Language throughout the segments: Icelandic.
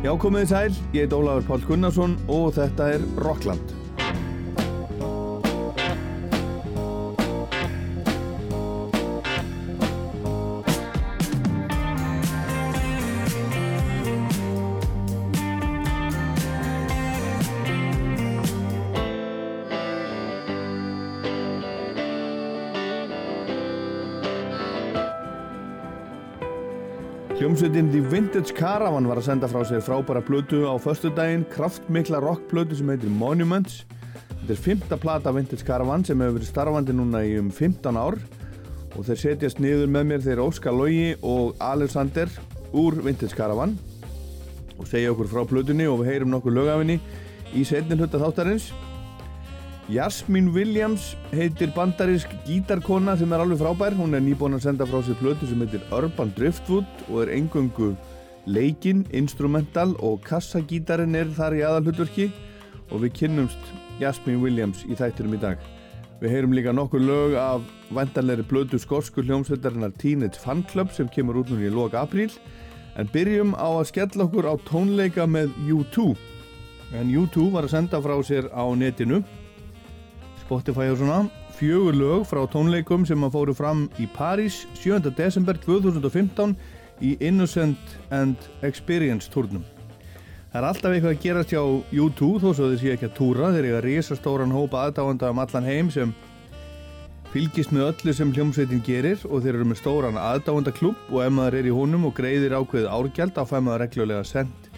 Já, komið þið sæl, ég heit Ólafur Pál Gunnarsson og þetta er Rockland. Hljómsveitin The Vintage Caravan var að senda frá sér frábæra plötu á förstudaginn, kraftmikla rockplötu sem heitir Monuments. Þetta er fymta plata Vintage Caravan sem hefur verið starfandi núna í um 15 ár og þeir setjast niður með mér þeir Óskar Lógi og Alexander úr Vintage Caravan og segja okkur frá plötunni og við heyrum nokkur lögafinni í setni hluta þáttarins. Jasmín Williams heitir bandarísk gítarkona sem er alveg frábær. Hún er nýbúin að senda frá sér plötu sem heitir Urban Driftwood og er engöngu leikinn, instrumental og kassagítarinn er þar í aðalhutverki og við kynnumst Jasmín Williams í þættinum í dag. Við heyrum líka nokkur lög af vantanleiri blödu skórsku hljómsveitarinnar Teenage Fan Club sem kemur út núna í lok apríl en byrjum á að skella okkur á tónleika með U2 en U2 var að senda frá sér á netinu Spotify og svona fjögur lög frá tónleikum sem að fóru fram í París 7. desember 2015 í Innocent and Experience turnum. Það er alltaf eitthvað að gera hjá U2 þó svo þið séu ekki að túra þeir eru að risastóran hópa aðdáanda um allan heim sem fylgist með öllu sem hljómsveitin gerir og þeir eru með stóran aðdáandaklub og ef maður er í honum og greiðir ákveðið árgjald þá fær maður reglulega sendt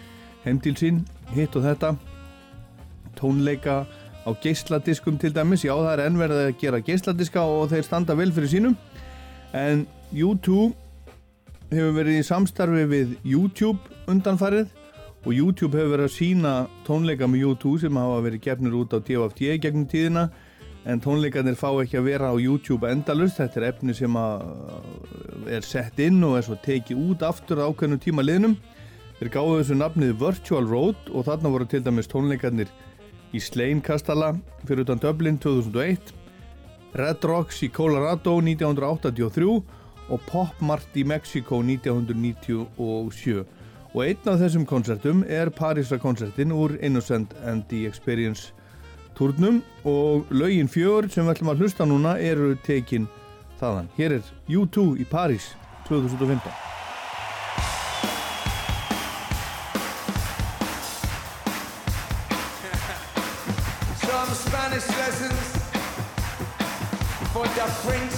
heim til sín hitt og þetta tónleika á geysladiskum til dæmis, já það er ennverðið að gera geysladiska og þeir standa vel fyrir sínum. En U2 hefur verið í samstarfi við YouTube undanfarið og YouTube hefur verið að sína tónleika með U2 sem hafa verið gefnir út á DFT gegnum tíðina. En tónleikarnir fá ekki að vera á YouTube endalust, þetta er efni sem er sett inn og er svo tekið út aftur á ákveðnum tíma liðnum. Þeir gáðu þessu nafnið Virtual Road og þarna voru til dæmis tónleikarnir í Slane Kastala fyrir utan Dublin 2001, Red Rocks í Colorado 1983 og Pop Mart í Mexico 1997. Og einn af þessum koncertum er Parísa koncertin úr Innocent and the Experience turnum og lögin fjör sem við ætlum að hlusta núna eru tekin þaðan. Hér er U2 í París 2015. for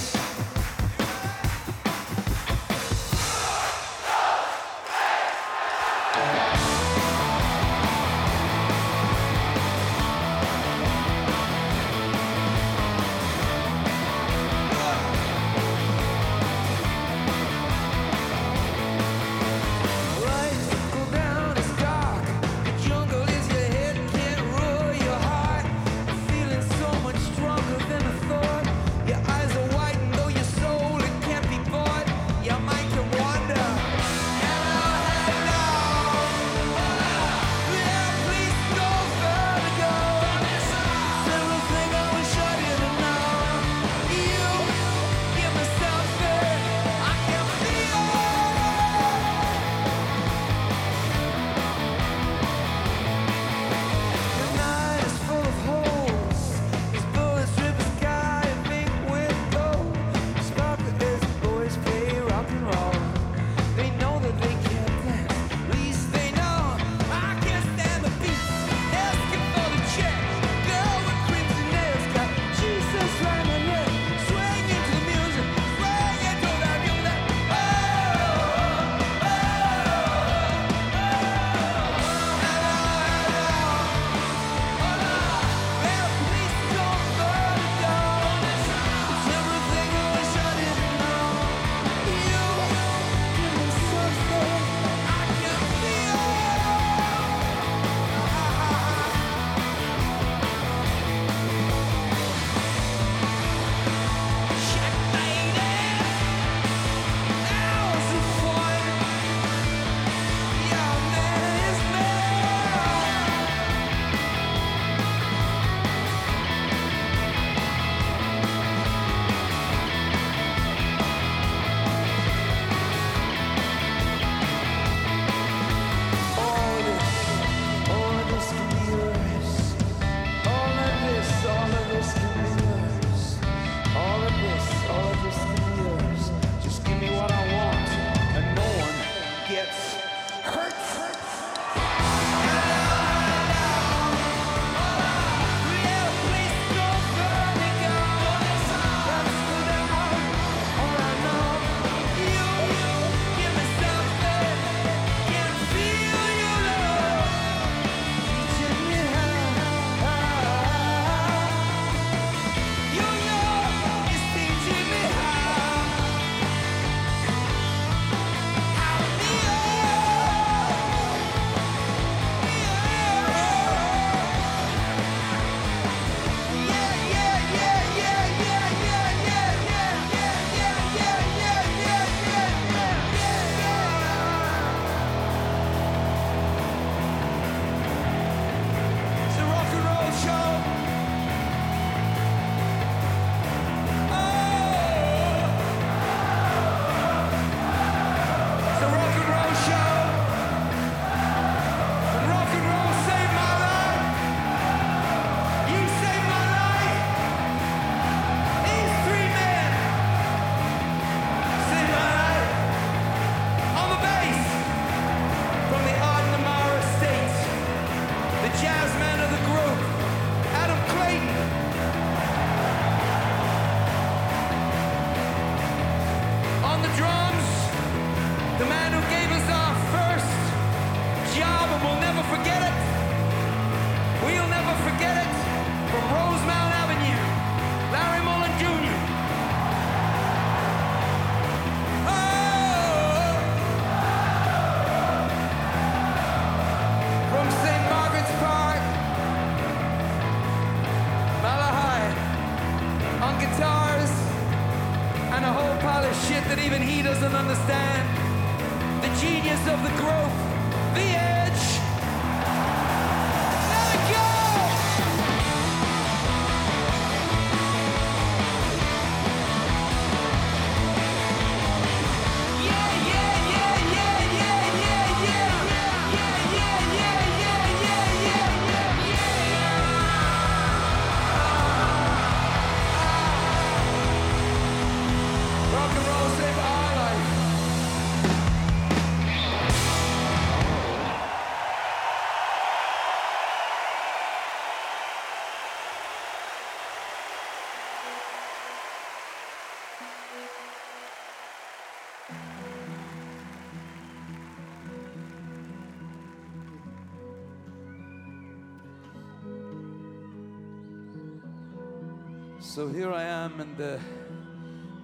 So here I am in the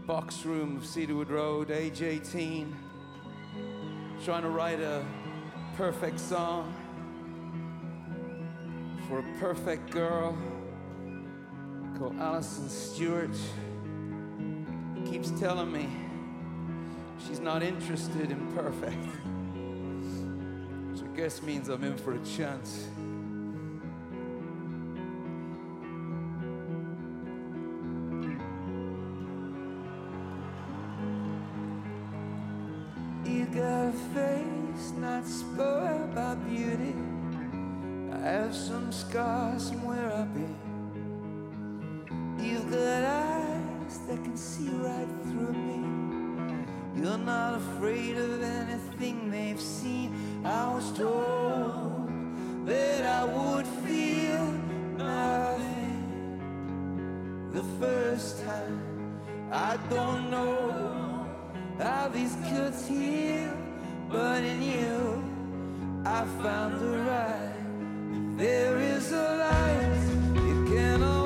box room of Cedarwood Road, age 18, trying to write a perfect song for a perfect girl called Alison Stewart. Keeps telling me she's not interested in perfect. Which I guess means I'm in for a chance. not spoiled by beauty. I have some scars from where I've been. You've got eyes that can see right through me. You're not afraid of anything they've seen. I was told that I would feel nothing the first time. I don't know how these cuts heal but in you I found the right. There is a light, you cannot.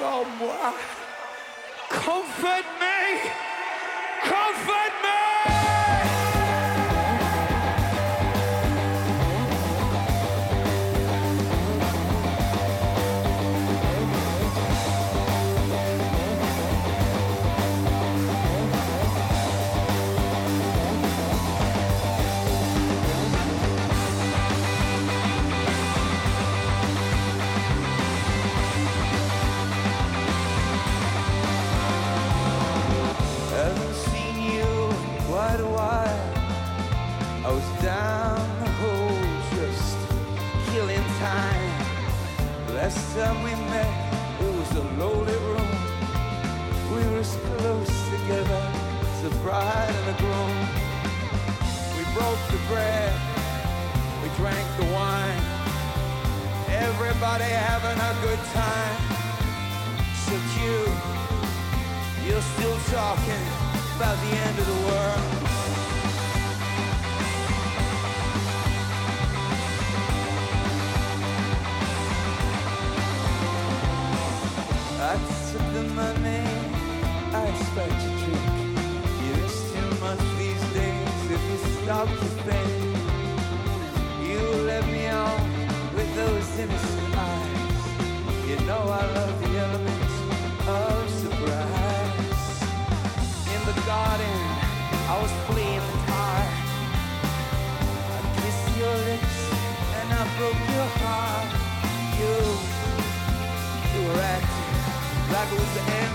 Oh boy. Like it was the end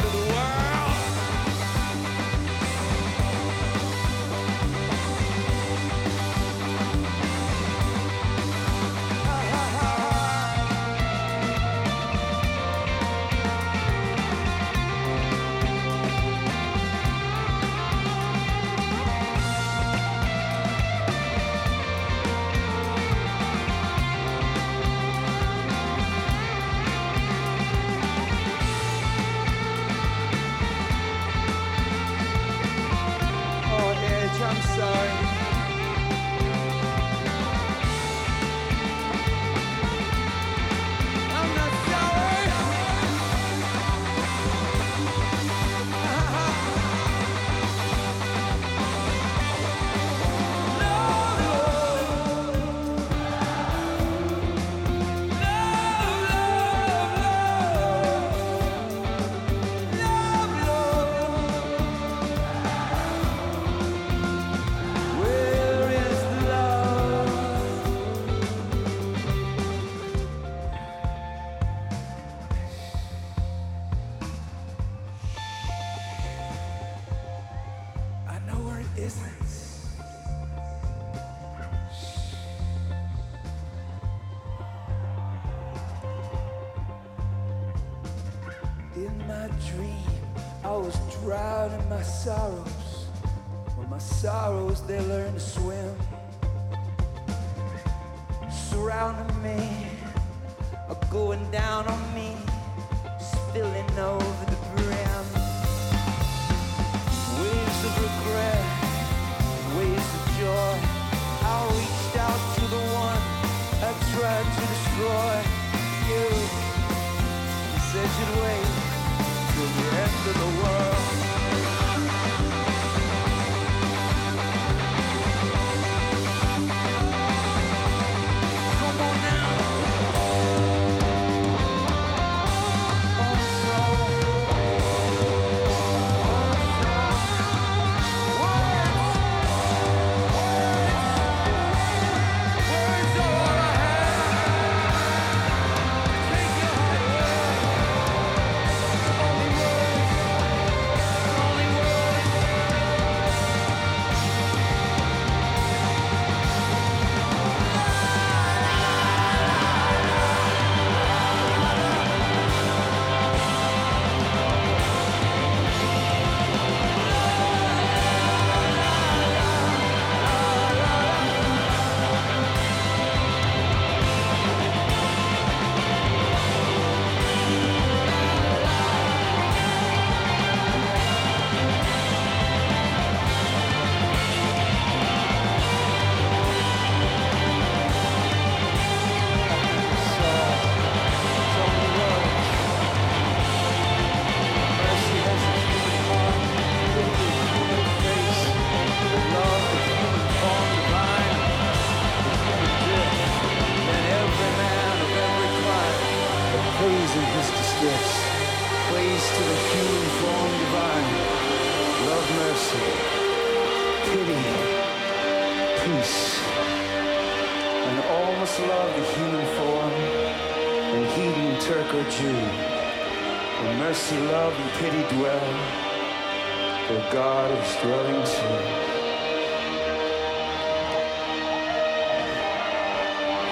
God is dwelling too.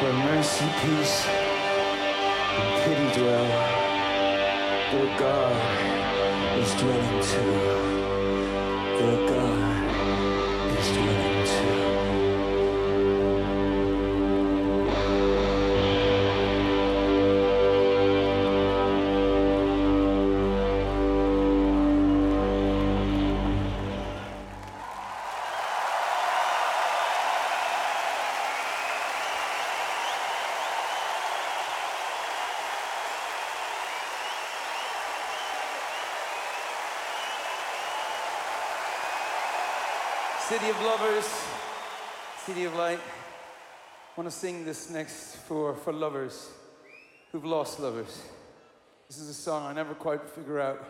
Where mercy, peace, and pity dwell, where God is dwelling too. Where God City of Lovers, City of Light. I want to sing this next for, for lovers who've lost lovers. This is a song I never quite figure out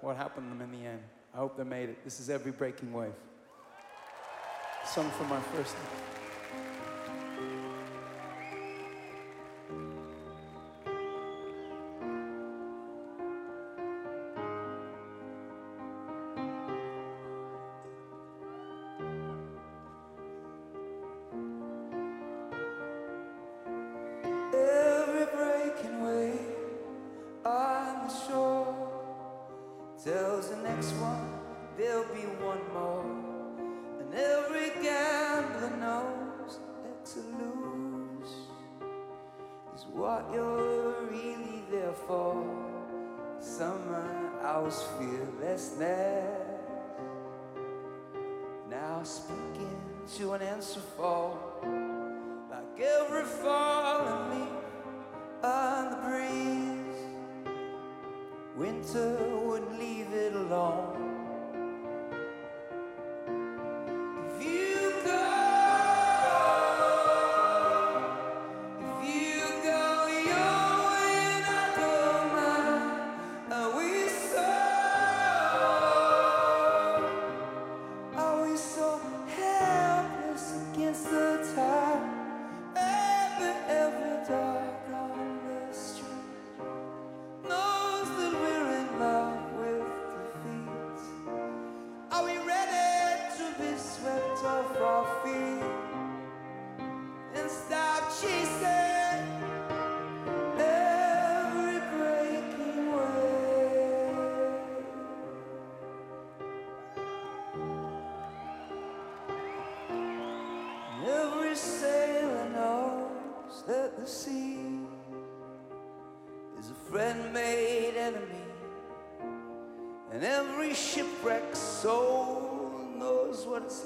what happened to them in the end. I hope they made it. This is Every Breaking Wave. Sung for my first Every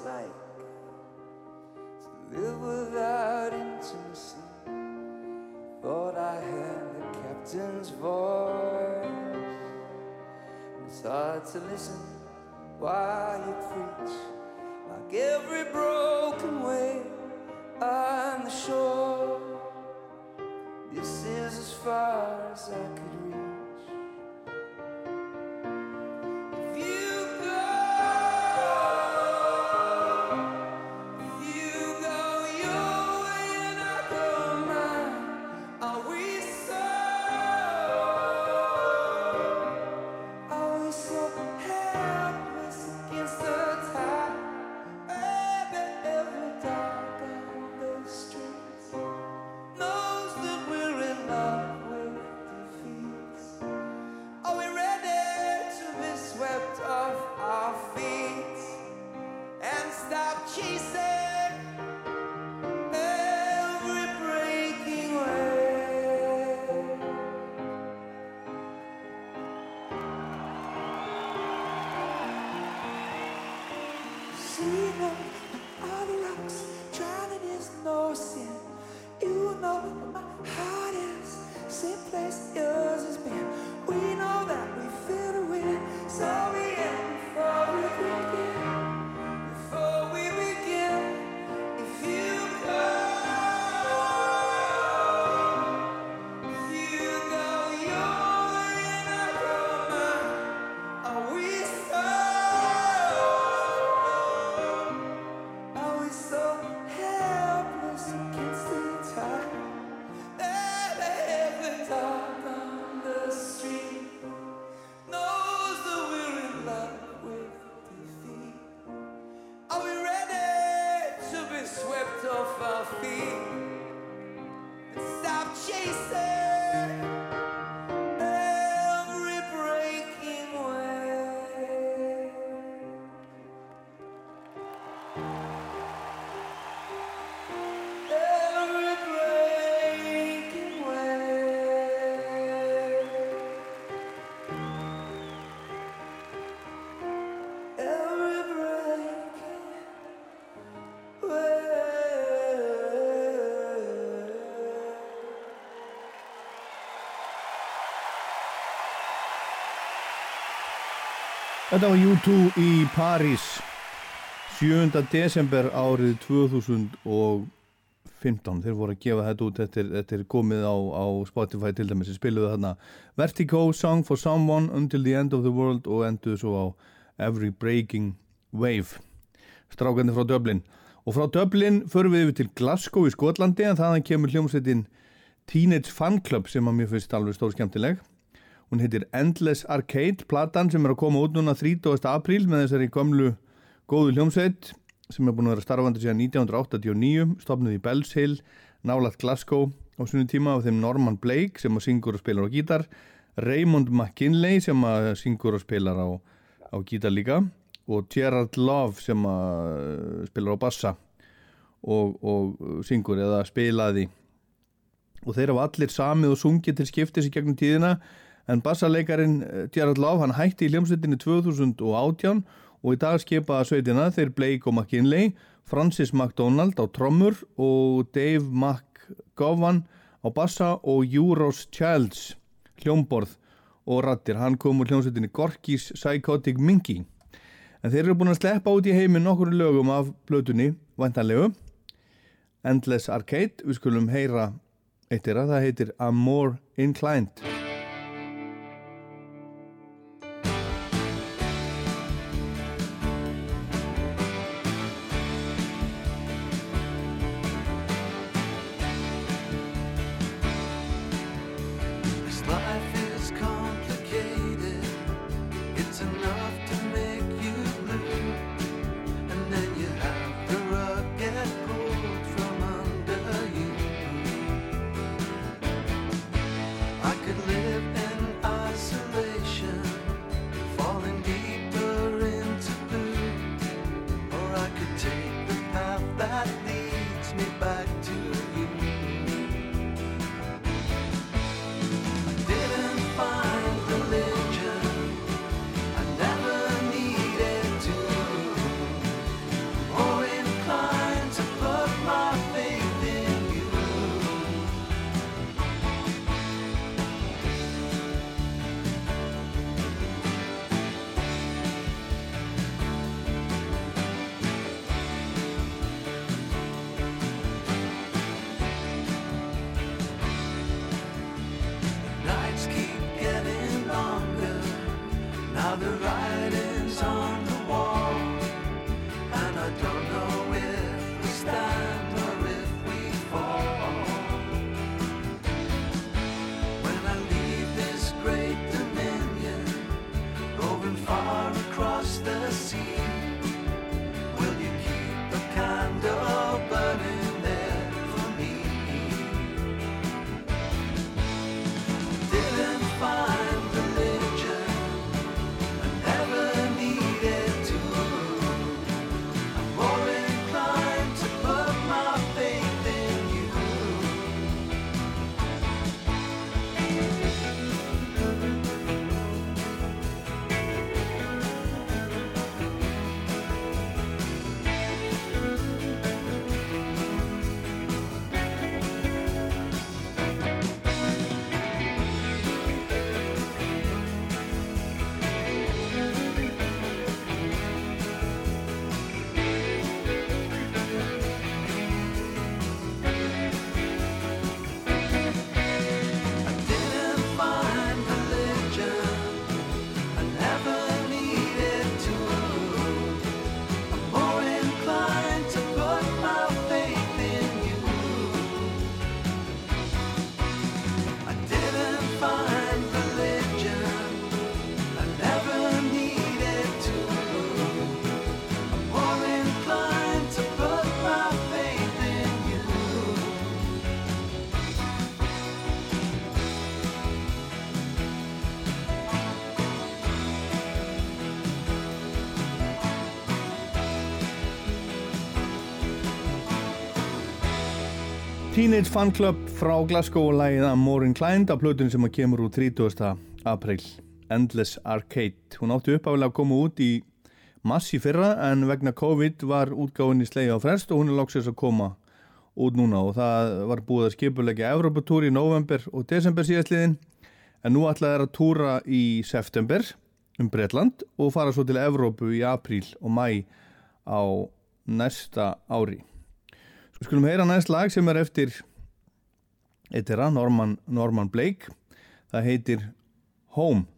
like to live without intimacy. Thought I had the captain's voice. It's hard to listen while you preach, like every broken wave on the shore. This is as far as I could Þetta var U2 í París 7. desember árið 2015 þeir voru að gefa þetta út þetta er komið á, á Spotify til dæmis, þeir spiluðu þarna Vertigo, Song for Someone, Until the End of the World og enduðu svo á Every Breaking Wave. Strákandi frá Dublin. Og frá Dublin förum við yfir til Glasgow í Skotlandi en þaðan kemur hljómsveitin Teenage Fan Club sem að mér finnst alveg stór skemmtileg Hún heitir Endless Arcade, platan sem er að koma út núna 30. apríl með þessari gömlu góðu hljómsveit sem er búin að vera starfandi síðan 1989, stopnud í Bells Hill, nálat Glasgow á svonu tíma af þeim Norman Blake sem syngur og spilar á gítar, Raymond McKinley sem syngur og spilar á, á gítar líka og Gerard Love sem að spilar á bassa og, og syngur eða spilaði og þeir hafa allir samið og sungið til skiptis í gegnum tíðina en bassarleikarin eh, Gerard Love hann hætti í hljómsveitinni 2018 og í dag skipa sveitina þeir Blake og McKinley, Francis McDonald á trommur og Dave McGowan á bassa og Euros Childs hljómborð og rattir. Hann kom úr hljómsveitinni Gorkis Psychotic Minky. En þeir eru búin að sleppa út í heiminn okkur lögum af blötunni, vantanlegu. Endless Arcade, við skulum heyra eitt er að það heitir I'm More Inclined. Teenage Fan Club frá Glasgow og lægið að Maureen Klein af plötun sem að kemur úr 30. april Endless Arcade. Hún átti uppáfilega að koma út í massi fyrra en vegna COVID var útgáðinni slegi á frest og hún er lóksins að koma út núna. Og það var búið að skipulegja Evropatúri í november og desember síðastliðin en nú ætlaði það að túra í september um Breitland og fara svo til Evrópu í apríl og mæ á næsta ári Við skulum heyra næst lag sem er eftir eitira Norman, Norman Blake. Það heitir Home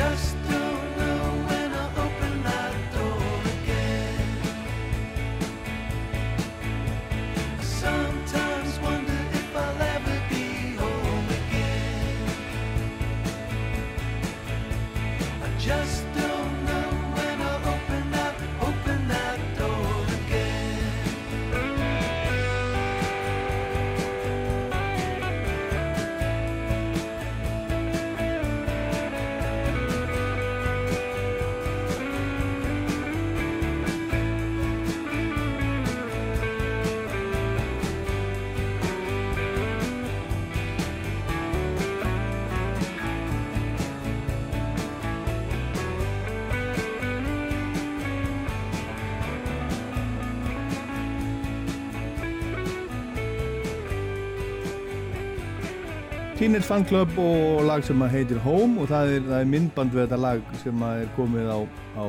just Teenage Fan Club og lag sem heitir Home og það er, það er myndband við þetta lag sem er komið á, á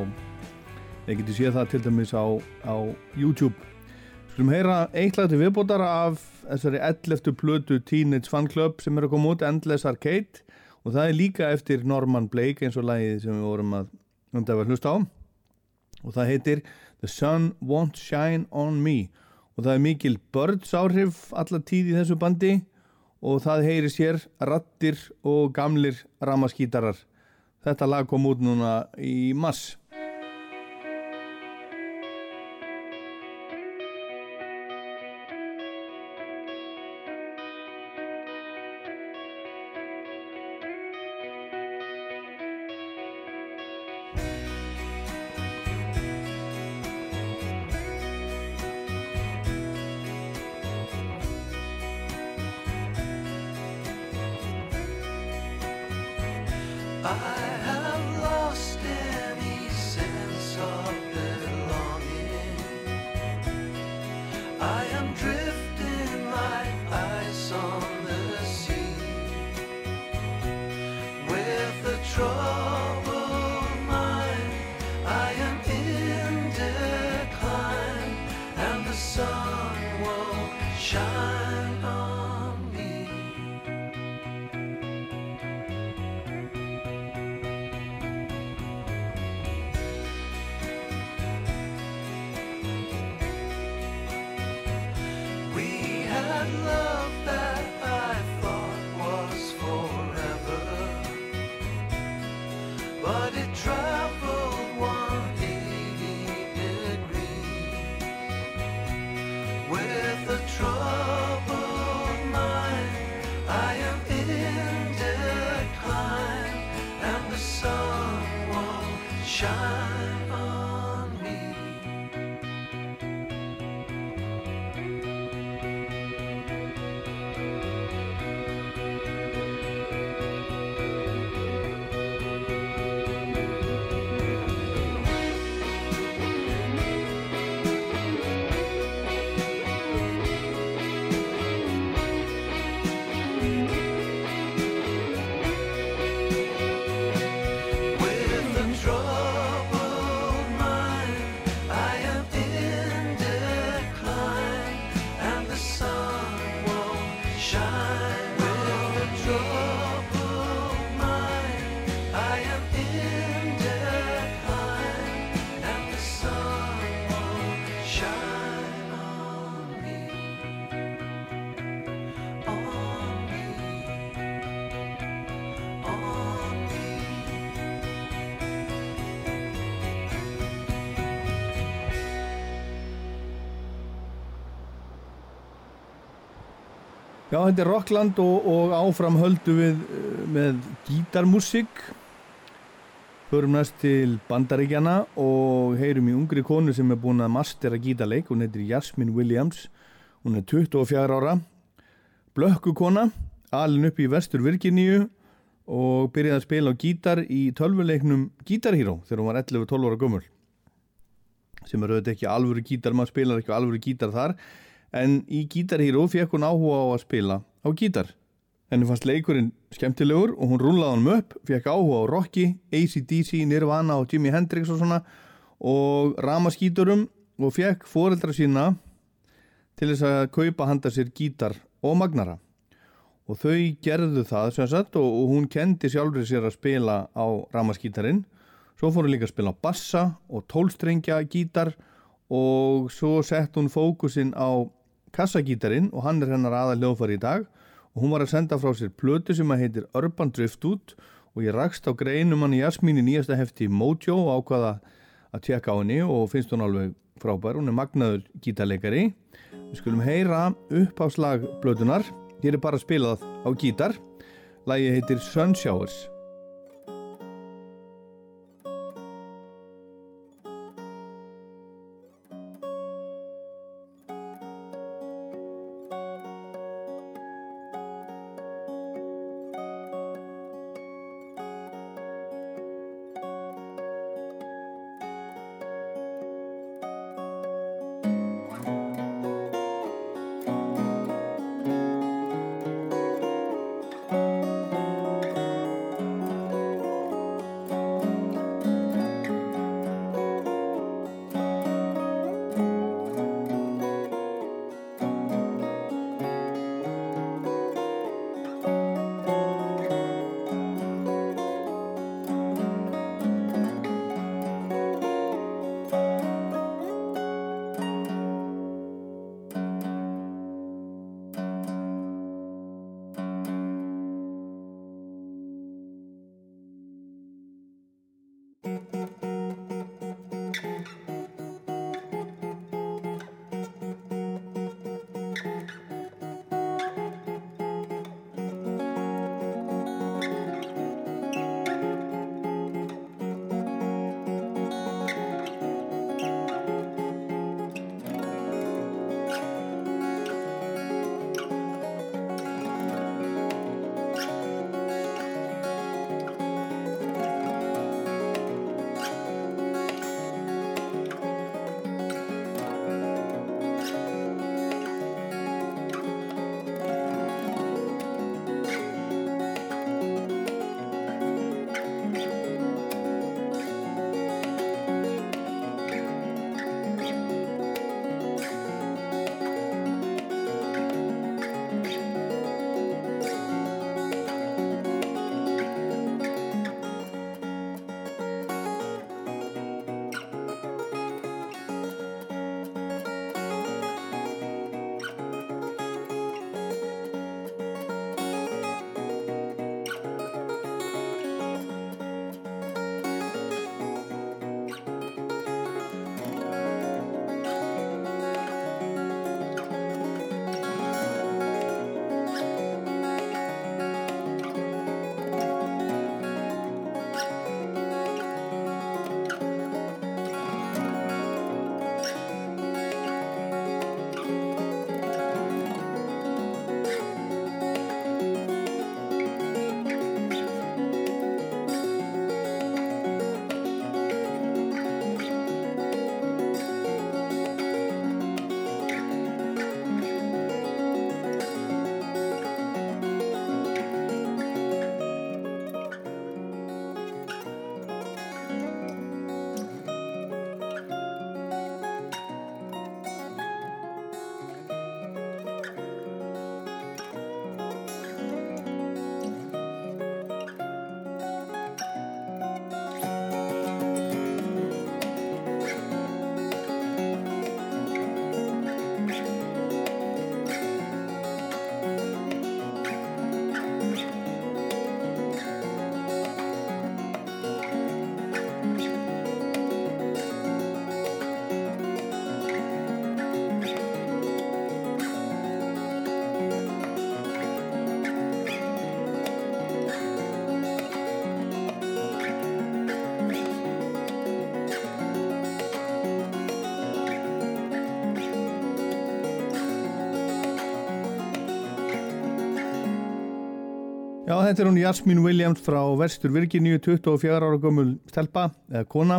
ég geti séð það til dæmis á, á YouTube Skulum heyra eitt lag til viðbótar af þessari 11. plötu Teenage Fan Club sem er að koma út Endless Arcade og það er líka eftir Norman Blake eins og lagið sem við vorum að undæfa hlust á og það heitir The Sun Won't Shine On Me og það er mikil börns áhrif alla tíð í þessu bandi og það heyri sér rattir og gamlir ramaskítarar. Þetta lag kom út núna í mass. Já, þetta er Rockland og, og áfram höldu við uh, með gítarmusik. Förum næst til Bandaríkjana og heyrum í ungri konu sem er búin að mastera gítarleik. Hún heitir Jasmine Williams. Hún er 24 ára. Blökku kona, alin upp í vestur Virginíu og byrjaði að spila á gítar í tölvuleiknum Guitar Hero þegar hún var 11-12 ára gömul. Sem er auðvitað ekki alvöru gítar, maður spilar ekki alvöru gítar þar en í Guitar Hero fekk hún áhuga á að spila á gítar. Henni fannst leikurinn skemmtilegur og hún rúlaði hann upp, fekk áhuga á Rocky, ACDC, Nirvana og Jimi Hendrix og svona og ramaskíturum og fekk foreldra sína til þess að kaupa handa sér gítar og magnara. Og þau gerðu það sem sagt og, og hún kendi sjálfur sér að spila á ramaskítarinn. Svo fór hún líka að spila bassa og tólstrengja gítar og svo sett hún fókusinn á kassagítarinn og hann er hennar aða hljóðfari í dag. Og hún var að senda frá sér plötu sem að heitir Urban Driftwood og ég rakst á greinum hann í Jasmín í nýjasta hefti Mojo og ákvaða að tjekka á henni og finnst hún alveg frábær, hún er magnaður gítarleikari. Við skulum heyra uppháslag blötunar hér er bara spilað á gítar. Lægi heitir Sunshowers Já, þetta er hún Jasmín Williams frá Vestur Virginíu, 24 ára gömul stelpa, eða kona,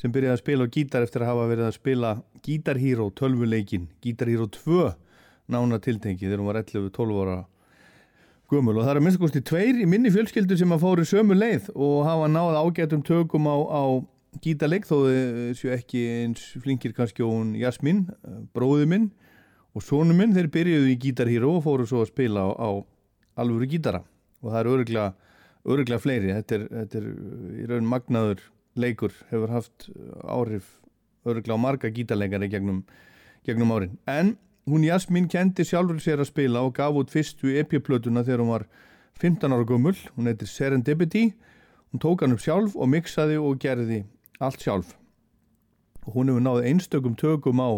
sem byrjaði að spila á gítar eftir að hafa verið að spila Guitar Hero 12 leikin, Guitar Hero 2 nána tiltengi þegar hún var 11-12 ára gömul. Og það er að minnst kosti tveir í minni fjölskyldu sem að fóri sömu leið og hafa náð ágætum tökum á, á gítarleik þó þessu ekki eins flinkir kannski og hún Jasmín, bróðu minn og sónu minn, þeir byrjuði í Guitar Hero og fóru svo að spila á, á alvöru gítara og það eru öruglega, öruglega fleiri. Þetta er, þetta er í raun magnaður leikur hefur haft áhrif öruglega á marga gítarleikari gegnum, gegnum árin. En hún Jasmín kendi sjálfur sér að spila og gaf út fyrstu epiplötuna þegar hún var 15 ára gummul hún heitir Serendipity. Hún tók hann upp sjálf og mixaði og gerði allt sjálf. Og hún hefur náðu einstökum tökum á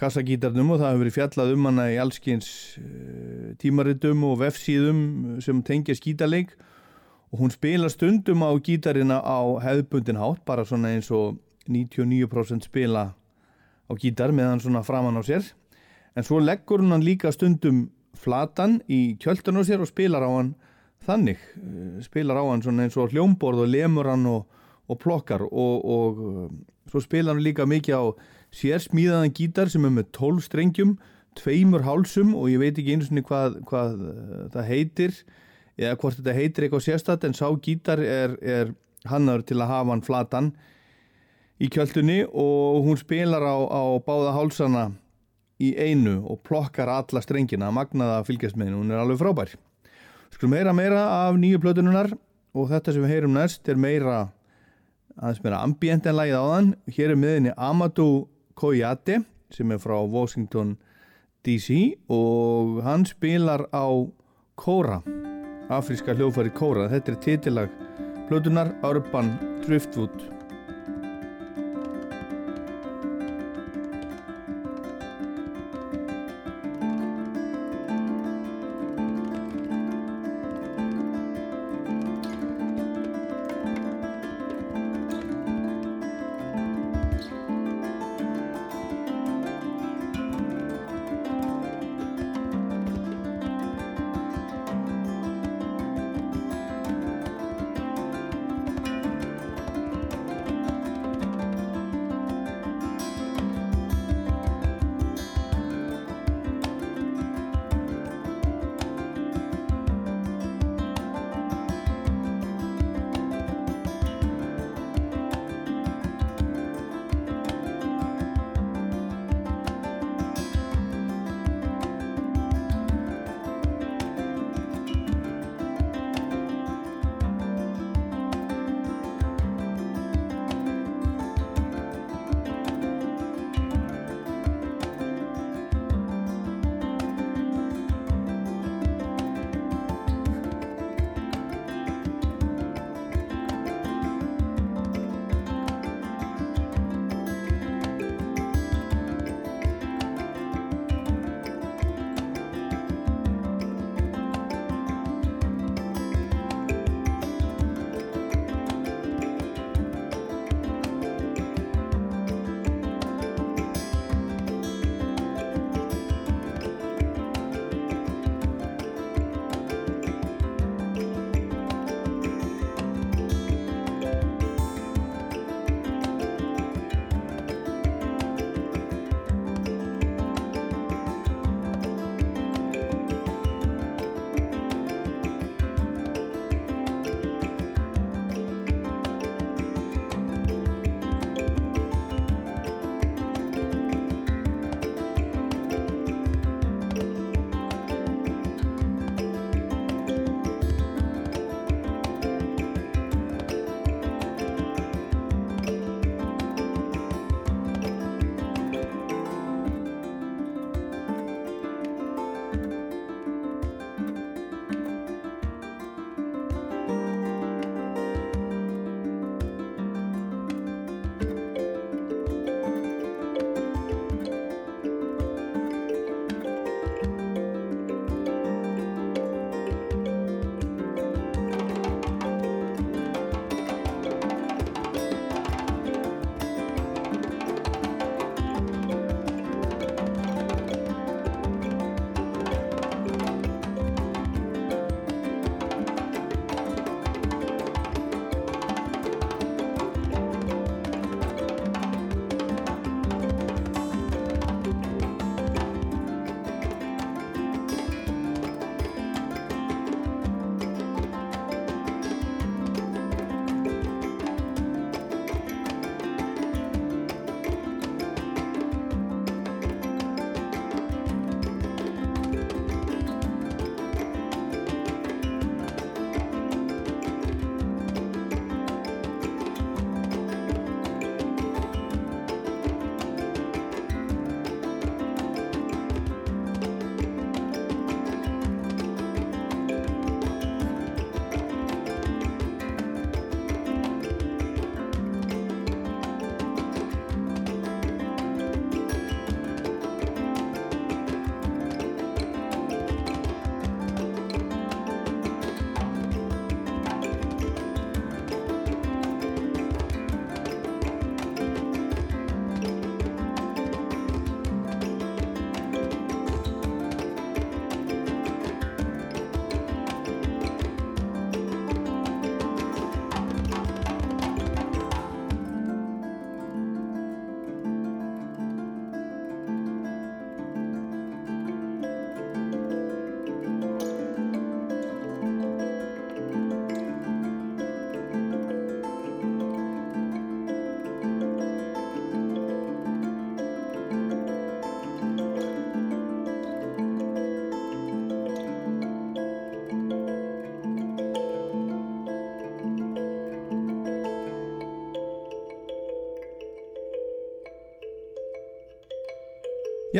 kassagítarnum og það hefur verið fjallað um hana í allskins uh, tímaritum og vefsíðum sem tengja skítarleik og hún spila stundum á gítarina á hefðbundin hátt, bara svona eins og 99% spila á gítar meðan svona framann á sér. En svo leggur hún hann líka stundum flatan í kjöldun á sér og spilar á hann þannig. Uh, spilar á hann svona eins og hljómborð og lemur hann og, og plokkar og, og svo spilar hann líka mikið á sér smíðaðan gítar sem er með 12 strengjum, tveimur hálsum og ég veit ekki einu svona hvað, hvað uh, það heitir eða hvort þetta heitir eitthvað sérstatt en sá gítar er, er hannar til að hafa hann flatan í kjöldunni og hún spilar á, á báða hálsana í einu og plokkar alla strengina magnaða fylgjast með henni, hún er alveg frábær. Skulum meira meira af nýju plötununar og þetta sem við heyrum næst er meira aðeins meira ambient en lagið á þann hér er miðinni Amadou Koyate sem er frá Washington DC og hann spilar á Kóra afríska hljófari Kóra. Þetta er titillag Plutunar Urban Driftwood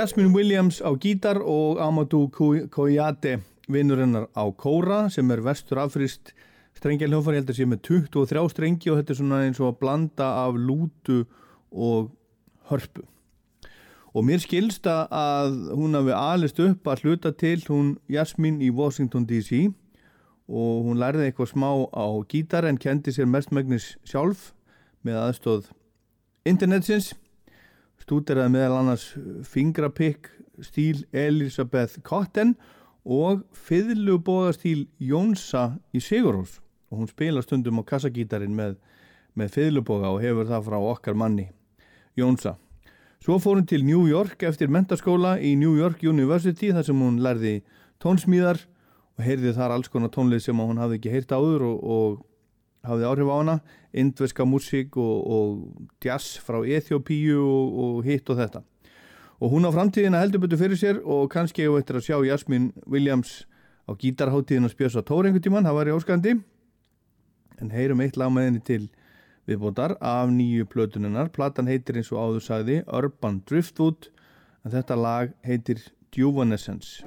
Jasmine Williams á gítar og Amadou Koyate vinnurinnar á kóra sem er vestur afrist strengjaljófar, ég held að sé með 23 strengi og þetta er svona eins og að blanda af lútu og hörpu. Og mér skilsta að hún hafi alist upp að hluta til hún Jasmine í Washington DC og hún lærði eitthvað smá á gítar en kendi sér mestmægnis sjálf með aðstóð internetsins stúderaði meðal annars fingrapikk stíl Elisabeth Cotton og fiðlubóðastíl Jónsa í Sigurhús og hún spila stundum á kassagítarin með, með fiðlubóða og hefur það frá okkar manni Jónsa. Svo fór hún til New York eftir mentaskóla í New York University þar sem hún lærði tónsmíðar og heyrði þar alls konar tónlið sem hún hafði ekki heyrt áður og, og hafði áhrif á hana, indverska músík og, og jazz frá Eþjópíu og, og hitt og þetta. Og hún á framtíðina heldur betur fyrir sér og kannski hefur eftir að sjá Jasmine Williams á gítarháttíðin að spjösa tórengutíman, það var í óskandi. En heyrum eitt lag með henni til viðbótar af nýju plötuninnar. Platan heitir eins og áður sagði Urban Driftwood en þetta lag heitir Juvenescence.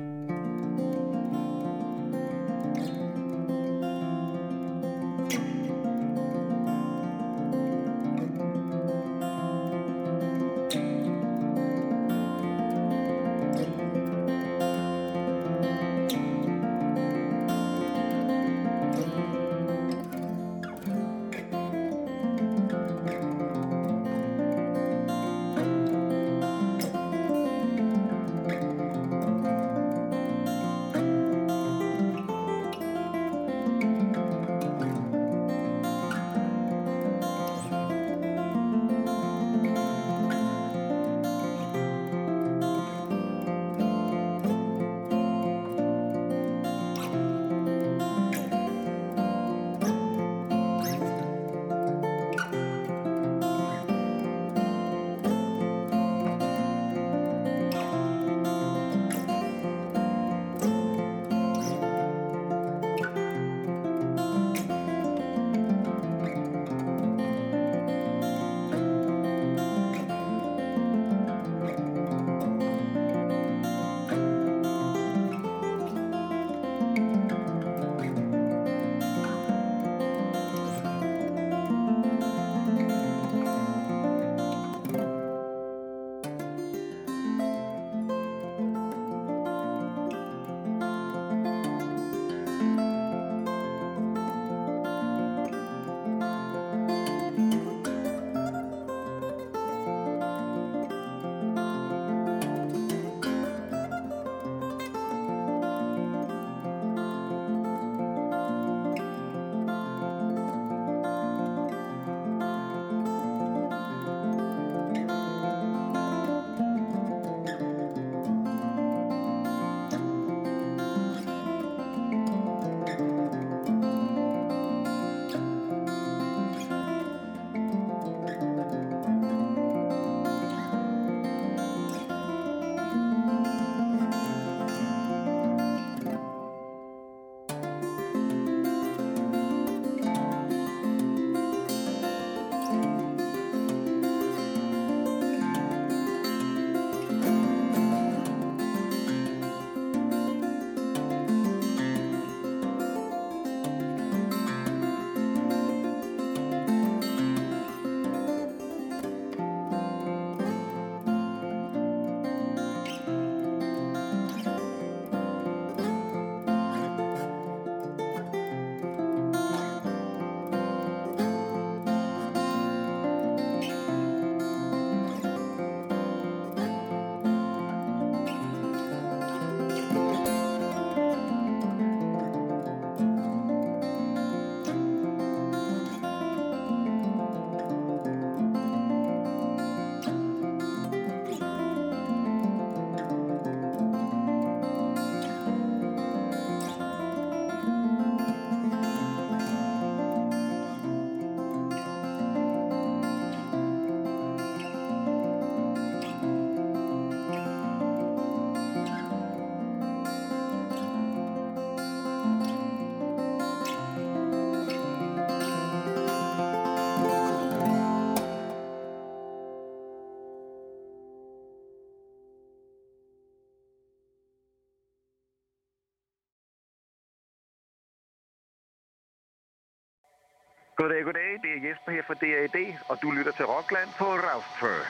Goddag, goddag. Det er Jesper her fra DAD, og du lytter til Rockland på Raustfør.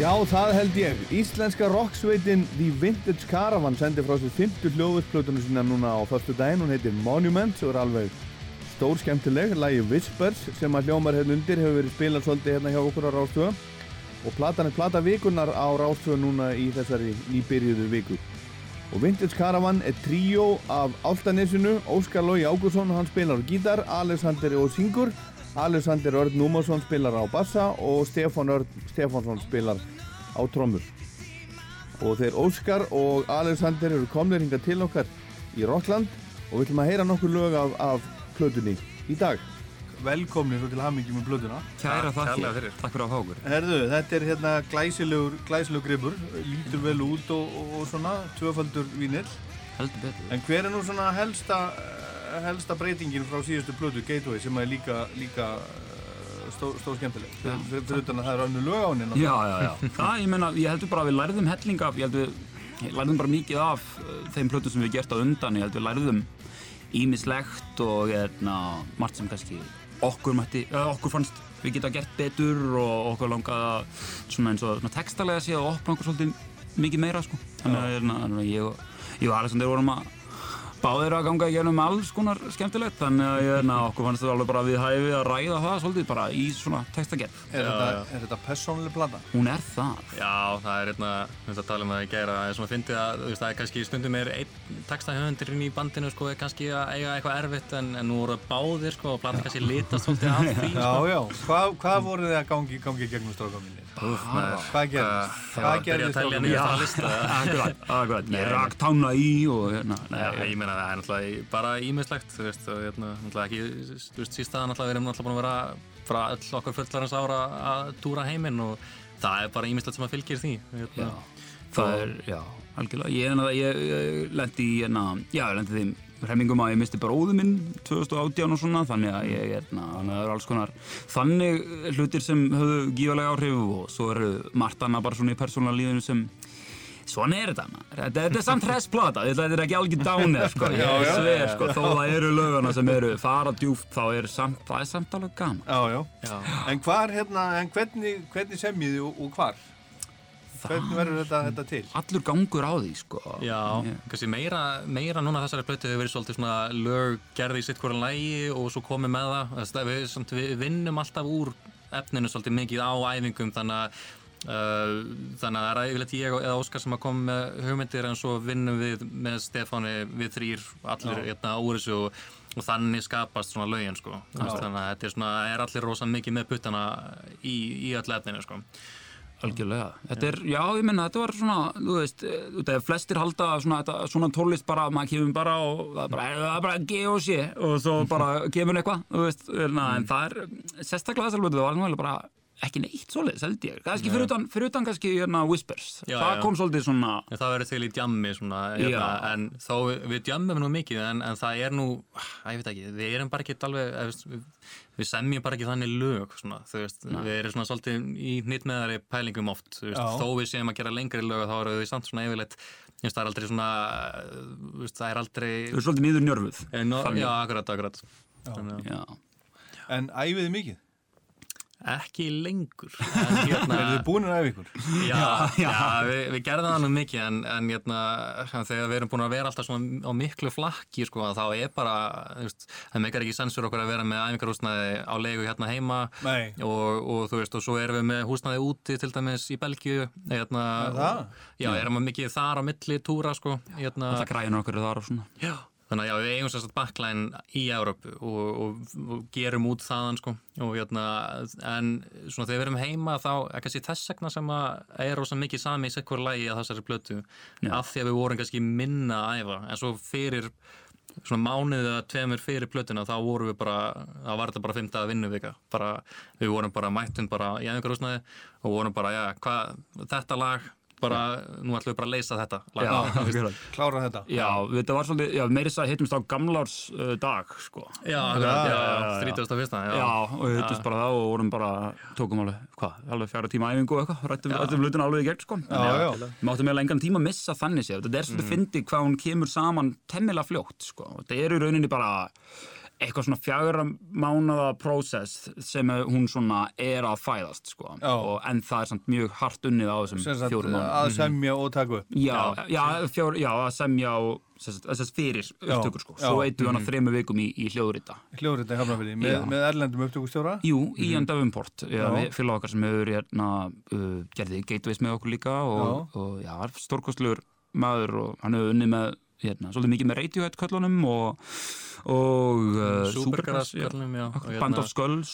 Já, það held ég. Íslenska rocksveitin The Vintage Caravan sendi frá sér 50 hljóðvitsplötunum sína núna á förstu daginn. Hún heitir Monuments og er alveg stór skemmtileg. Lægi Whispers sem að hljómar hérna undir hefur verið spilað svolítið hérna hjá okkur á Rástöða. Og platan er plata vikunar á Rástöða núna í þessari nýbyrjuðu viku. Og Vintage Caravan er tríó af Áltanesinu, Óskar Lógi Ágúrsson, hann spilar á gítar, Alexander og syngur Alexander Örn Númarsson spilar á bassa og Stefán Örn Stefánsson spilar á trommur. Og þeir Óskar og Alexander eru komnir hinga til okkar í Rockland og við ætlum að heyra nokkur lög af, af plötunni í dag. Velkomnir og til hamingi með plötuna. Kæra þakkir, takk fyrir að fá okkur Herðu, þetta er hérna glæsilegur, glæsilegur gripur, lítur vel út og, og, og svona, tvöfaldur vínil. Heldur betur En hver er nú svona helsta, eh, helsta breytingin frá síðustu plötu Gateway sem er líka, líka eh, stó, stór skemmtileg? Já. Fyrir, utan að það er önnu lög á henni. Já, já, já Það, ég meina, ég heldur bara að við lærðum helling af Ég heldur, lærðum bara mikið af uh, þeim plötum sem við gert á undan Ég heldur við lærðum ímislegt og hérna, margt sem kannski okkur mætti, okkur fannst við geta gert betur og okkur langaði að svona eins og textalega sé að opna okkur svolítið mikið meira sko. þannig að hérna, ég og Alexander vorum að báðir að ganga í gegnum alls konar skemmtilegt þannig að ég, na, okkur fannst þetta alveg bara við hæfi að ræða það svolítið bara í svona textagerð Er, Já, þetta, já. er þetta persónuleg plata? hún er það Já, það er hérna, við veist að tala um það í gæra, það er svona að fyndi að, þú veist, það er kannski stundum er einn textahöfundurinn í bandinu, sko, er kannski að eiga eitthvað erfitt en, en nú voru báðir, sko, og platan kannski litast svolítið af því, Já, sko. já. Hvað, hvað voru þið að gangi, gangi gegnum strákaminni? Úf, maður. Hvað gerðist? Hvað var að byrja gerðist að telja strákaminni? niður það lista. akkurat, akkurat, ég rak tána í og hérna, nei, Já, ég meina það er náttúrulega bara ímislegt, þú veist, og hérna, náttúrulega ekki, þú veist, sístaðan náttúrulega við erum náttúrulega búin að vera frá öll okkar fulllarins ára að túra heiminn og það er bara ímislegt sem að fylgir því, hérna. já, það er, já, algjörlega, ég, ég, ég, ég lendi í, hérna, já, ég lendi þeim hremmingum að ég misti bróðu minn 2018 og svona, þannig að ég, hérna, þannig að það eru alls konar þannig hlutir sem höfðu gífalega áhrif og svo eru margt annað bara svona í persónulega lífinu sem Svona er þetta maður, þetta, þetta er samt hressplata, þetta er ekki algjör dánir sko, Já, ég já. sver sko, þó það eru lögana sem eru fara djúft þá er samt, það er samt alveg gaman. Já, já. Já. En hvar, hérna, en hvernig, hvernig semjið þið og, og hvar? Hvernig verður þetta, þetta til? Allur gangur á því sko. Já, Ég- kannski meira, meira núna þessari plötu hefur verið svolítið svona lög gerði í sitt hvora lægi og svo komið með það. Við, samt, við vinnum alltaf úr efninu svolítið mikið á æfingum þannig að þannig að það er yfirleitt ég eða Óskar sem að koma með hugmyndir en svo vinnum við með Stefáni við þrýr allir hérna úr þessu og, og þannig skapast svona lögin sko. þannig að þetta er svona, er allir rosa mikið með puttana í, í öll efninu sko. Algjörlega. Þetta er, já, ég menna, þetta var svona, þú veist, eh, þú veist, flestir halda svona, þetta, svona tólist bara, maður kemur bara og það er bara, það er bara G og C og svo bara kemur eitthvað, þú veist, na, en það er, sérstaklega þessar hlutu, það var alveg bara ekki neitt svoleiðis, held ég. Kannski fyrir utan, fyrir utan kannski, hérna, Whispers. Já, það já. kom svolítið svona, En það verður til í djammi svona, hérna, en þó við, við djammum nú mikið en, en það er nú, að ég veit ekki, við erum bara ekki alveg, eða, veist, við, við semjum bara ekki þannig lög, svona, þú veist, við erum svona svolítið í hnýttmeðari pælingum oft, þú veist, þó við séum að gera lengri lög þá eru við samt svona yfirleitt, það er aldrei svona, þú veist, það er aldrei, þú veist, svolítið miður njörfuð. Eh, já, akkurat, akkurat, Já. En æfið þið mikið? Ekki lengur, en hérna, Er þið búin að æfa ykkur? Já, já, við, við gerðum það nú mikið en, en hérna, þegar við erum búin að vera alltaf svona á miklu flakki sko, þá er bara, það meikar ekki sensur okkur að vera með æfingarhúsnaði á leigu hérna heima Nei. og, og þú veist, og svo erum við með húsnaði úti til dæmis í Belgíu hérna, það? Já, erum við mikið þar á milli túra sko, hérna, Það græðin okkur þar og svona. Já. Þannig að já, við eigum sérst backline í Európu og, og, og gerum út þaðan sko. Og hérna, en svona þegar við erum heima þá er kannski þess vegna sem að er rosa mikið sami í sekkur lægi að þessari plötu Já. af því að við vorum kannski minna að æfa. En svo fyrir svona mánuðið eða tveimur fyrir plötuna þá vorum við bara, þá var þetta bara fymta vinnuvika, bara, við vorum bara mættum bara í æfingarhúsnaði og vorum bara, já, hvað, þetta lag bara, nú ætlum við bara að leysa þetta. Já. Klára þetta Já, þetta var svolítið, já, meirins að hittumst á gamlárs uh, dag, sko. já, akkurat, já, já, já, já. 31. Já, Já, og við hittumst bara þá og vorum bara, tókum alveg, hvað, alveg fjara tíma æfingu og eitthvað, rættum, rættum hlutin alveg í gegn, sko. Já, já. Við máttum eiginlega engan tíma að missa þannig séð. Þetta er svolítið fyndið hvað hún kemur saman temmilega fljótt, sko. Þetta er í rauninni bara eitthvað svona fjagra mánaða prósess sem hún svona er að fæðast, sko. Og, en það er samt mjög hart unnið á þessum fjórum mánuðum. að semja og taka upp. Já, já, fjór, já, að semja á þess fyrir upptökur sko. Svo eittu hann að þrema vikum í, í hljóðrita. Hljóðrita í Hafnarfirði með, með erlendum upptökustjóra? Jú, Ian Davenport, já, Já. félag okkar sem hefur hérna, uh, gerði gateways með okkur líka og, og já, stórkostlegur maður og hann hefur unnið með hérna, svolítið mikið með Radiohead köllunum og, og uh, Supergrass akkurat, hérna- Band of Skulls.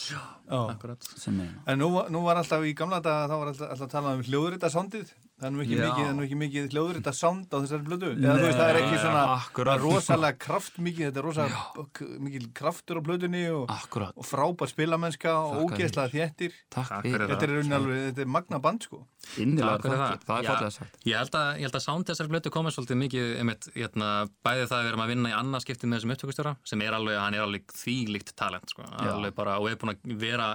En sem er. Nú, var- nú var alltaf í gamla daga þá var alltaf, alltaf að tala um hljóðrita sándið það er nú ekki Já. mikið, það er nú ekki mikið hljóðrita sánd á þessari blödu eða þú veist það er ekki svona akkurat. það rosalega kraft mikið þetta er rosalega mikið kraftur á blödunni og, og frábær spilamennska og ógeðslega þéttir. Þetta er, alveg, þetta er magna band sko. Innilega þakkir, það er fallega sagt. Ég held að, ég held að sound þessar blötu komið svolítið mikið einmitt, hérna, bæði það að við erum að vinna í annarskipti með þessum upptökustjóra sem er alveg, hann er alveg þvílíkt talent sko, alveg bara, og er búin að vera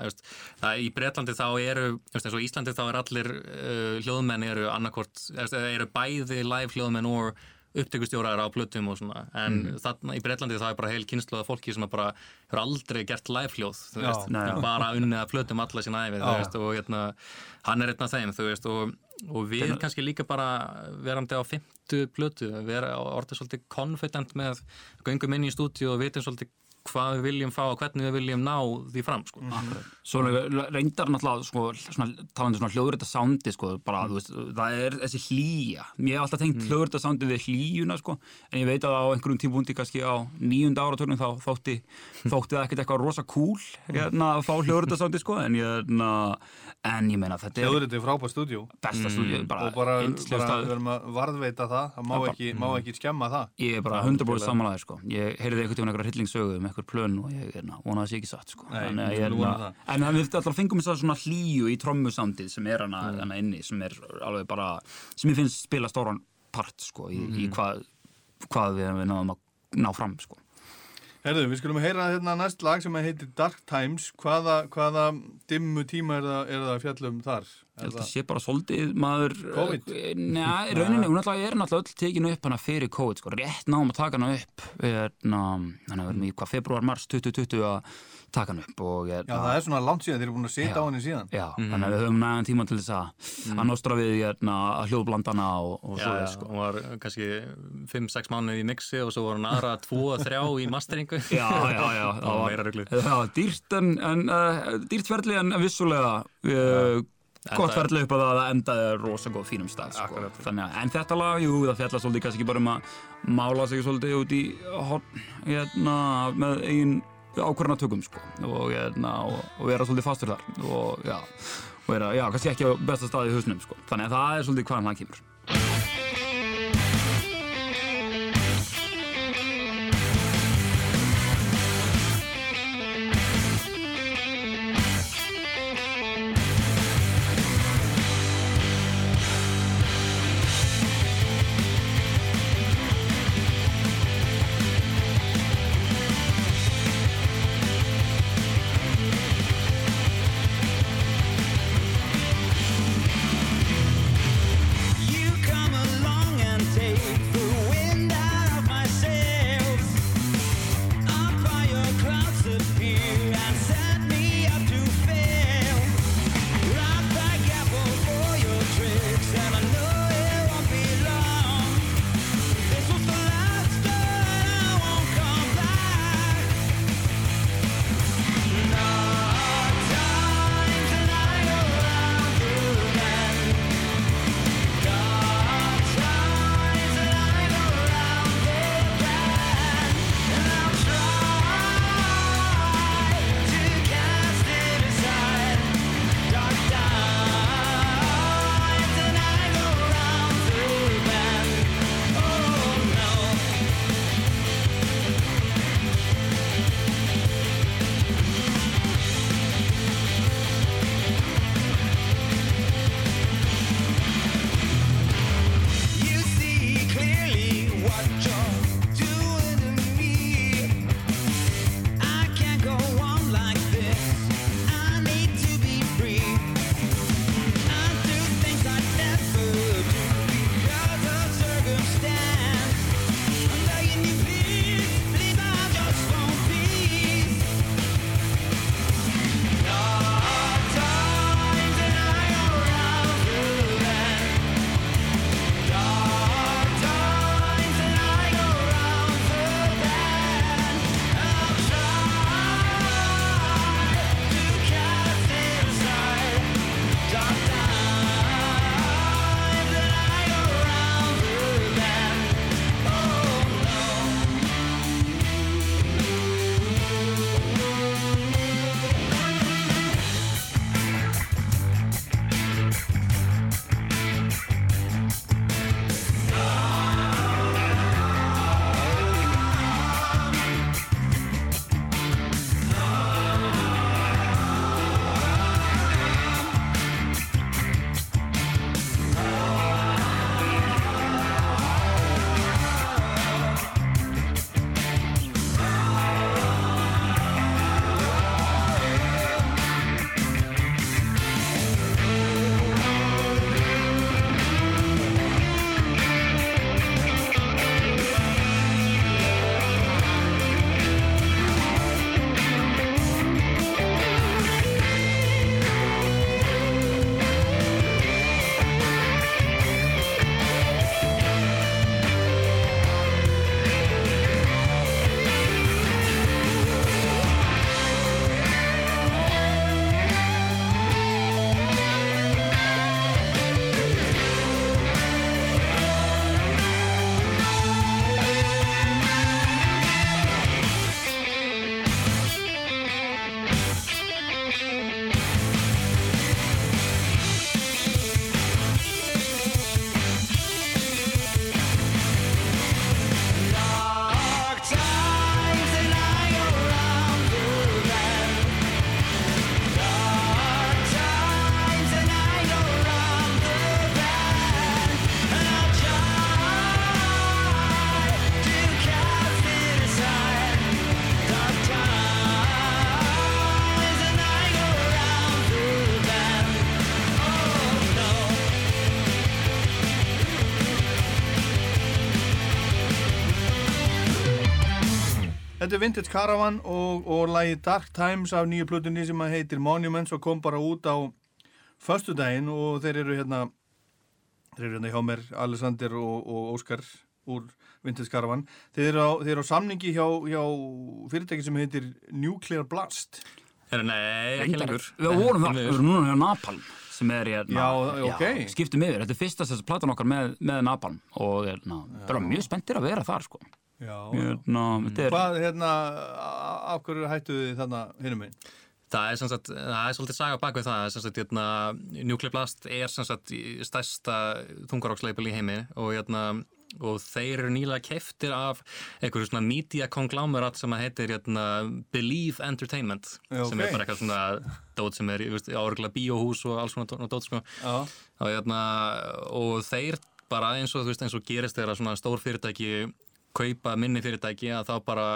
það, í Bretlandi þá eru eins og Íslandi þá er allir uh, hljóðmenn eru annarkort, veist, eru bæði live hljóðmenn og upptökustjórar á plötum og svona, en þarna í Bretlandi það er bara heil kynslu af fólki sem að bara hefur aldrei gert live hljóð, þú Já. veist. Nei, bara unnið að plötum alla sína æfi, þú veist, og hérna, hann er af þeim, þú veist, og, og við kannski líka bara verandi á fymtu plötu, vera orðið svolítið confident með göngum inn í stúdíu og vitum svolítið hvað við viljum fá og hvernig við viljum ná því fram, sko. Svo reyndar náttúrulega sko, svona, talandi svona hljóðrita sándi sko, bara, þú veist, það er þessi hlýja. Ég hef alltaf tengt mm. hljóðrita sándi við hlýjuna sko, en ég veit að á einhverjum tímpunkti kannski á nýjunda áratögnum þá þótti, þótti það ekkert eitthvað rosa cool hérna, að fá hljóðrita sándi sko, en, ég, hérna, en ég meina þetta er hljóðrita er frábær stúdíu besta stúdíu bara, og bara, við erum að varðveita það það má má ekki skemma það Ég bara 100% samanlæði. Ég heyrði einhvern tíma einhverja hryllingssögu einhver plön og ég er vona að það sé ekki satt sko. Nei, að við ég er skulum vona na- En hann við alltaf þess að svona hlýju í trommusandið sem er hana, Mm. hana inni sem er alveg bara, sem ég finnst spila stóran part sko í, Mm. í hvað, hvað við, náðum að ná fram sko. Herðu, við skulum heyra hérna næst lag sem heitir Dark Times hvaða, hvaða dimmu tíma er það, er það að fjallum þar? Ég Er held að það- sé bara svolítið maður COVID? Nei, rauninni, hún alltaf er náttúrulega öll tekinu upp hana fyrir COVID sko, rétt náum að taka hana upp hérna, hann hefur verið í hvað, februar, mars 2020 að taka hana upp og Já, hérna, það er svona langt síðan, þeir eru búin að sita Já. á henni síðan Já, þannig að við höfum nægan tíma til þess að að nostra við hérna, að hljóðblandana og, og Já, svo já, sko. hún var kannski 5-6 mánuði í mixi og svo voru hann aðra 2-3 í masteringu. Já, já, já, Það var meira ruglið. Það var dýrt en, en uh, dýrt ferli en vissulega uh, gott Endaði- ferli upp að það endaði rosa góð fínum stað sko. Þannig að, en þetta lag, jú, það fjalla svolítið kannski bara um að mála sig svolítið út í horn, hérna, með eigin ákvörðanatökum sko. og, hérna, og, og vera svolítið fastur þar og já, og vera, já, kannski ekki á besta staði í hausnum sko. þannig að það er svolítið hvaðan það kemur What þetta er Vintage Caravan og, og lagi Dark Times af nýju plutunni sem heitir Monuments og kom bara út á föstudaginn og þeir eru hérna þeir eru hérna hjá mér, Alexander og, og Óskar úr Vintage Caravan þeir eru á, þeir eru á samningi hjá, hjá fyrirtæki sem heitir Nuclear Blast nei, ekki lengur. Við vorum það, við vorum núna hjá Napalm sem er hérna, Já, ok. skiptum yfir, þetta er fyrsta þess að platan okkar með, með Napalm og hérna, bara mjög spenntir að vera þar sko. Já, Hérna, þetta er, Hvað, hérna, af hverju hættu þið þarna hinum einn? Það er, sem sagt, það er svolítið saga bak við það, sem sagt, hérna, Nuclear Blast er sem sagt í- stærsta þungaróksleipil í heimi og, hérna, og þeir eru nýlega keftir af einhverju svona media conglomerate sem að heitir hérna, Believe Entertainment Já, sem er ok. bara eitthvað svona dót sem er í áruglega bíóhús og alls svona dó- dót sko. Já, og, hérna, og þeir bara eins og, þú veist, eins og gerist þegar að svona stór fyrirtæki kaupa minni fyrirtæki að þá bara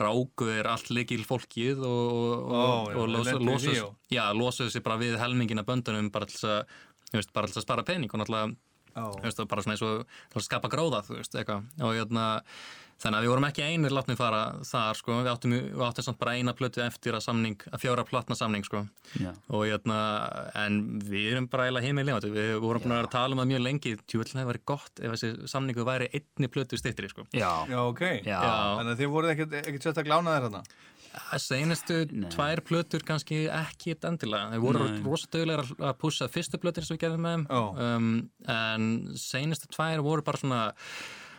ráku þeir allt likil fólkið og, og, já, og losa, losa, já. losuðu sér bara við helmingina böndunum bara til þess að, að spara pening og náttúrulega og bara svona eins og að skapa gróða, þú veist, eitthvað og hérna, þannig að við vorum ekki einir látnið fara þar, sko, við áttum, við áttum samt bara eina plötu eftir að samning, að fjóra platna samning, sko. Já. og hérna, en við erum bara eiginlega heimið lifandi, við vorum búin að vera að tala um það mjög lengi, tjúvöldin hefði verið gott ef þessi samningu væri einni plötu stittri sko. Já, já, ok. Já, Þannig að þið voruð ekkert, ekkert sérstaklega lánaðir þarna? Seinustu Nei. tvær plötur kannski ekki endilega, þeir voru Nei. rosa dögulegar að pússa fyrstu plötur sem við gerðum með þeim. Um, en seinustu tvær voru bara svona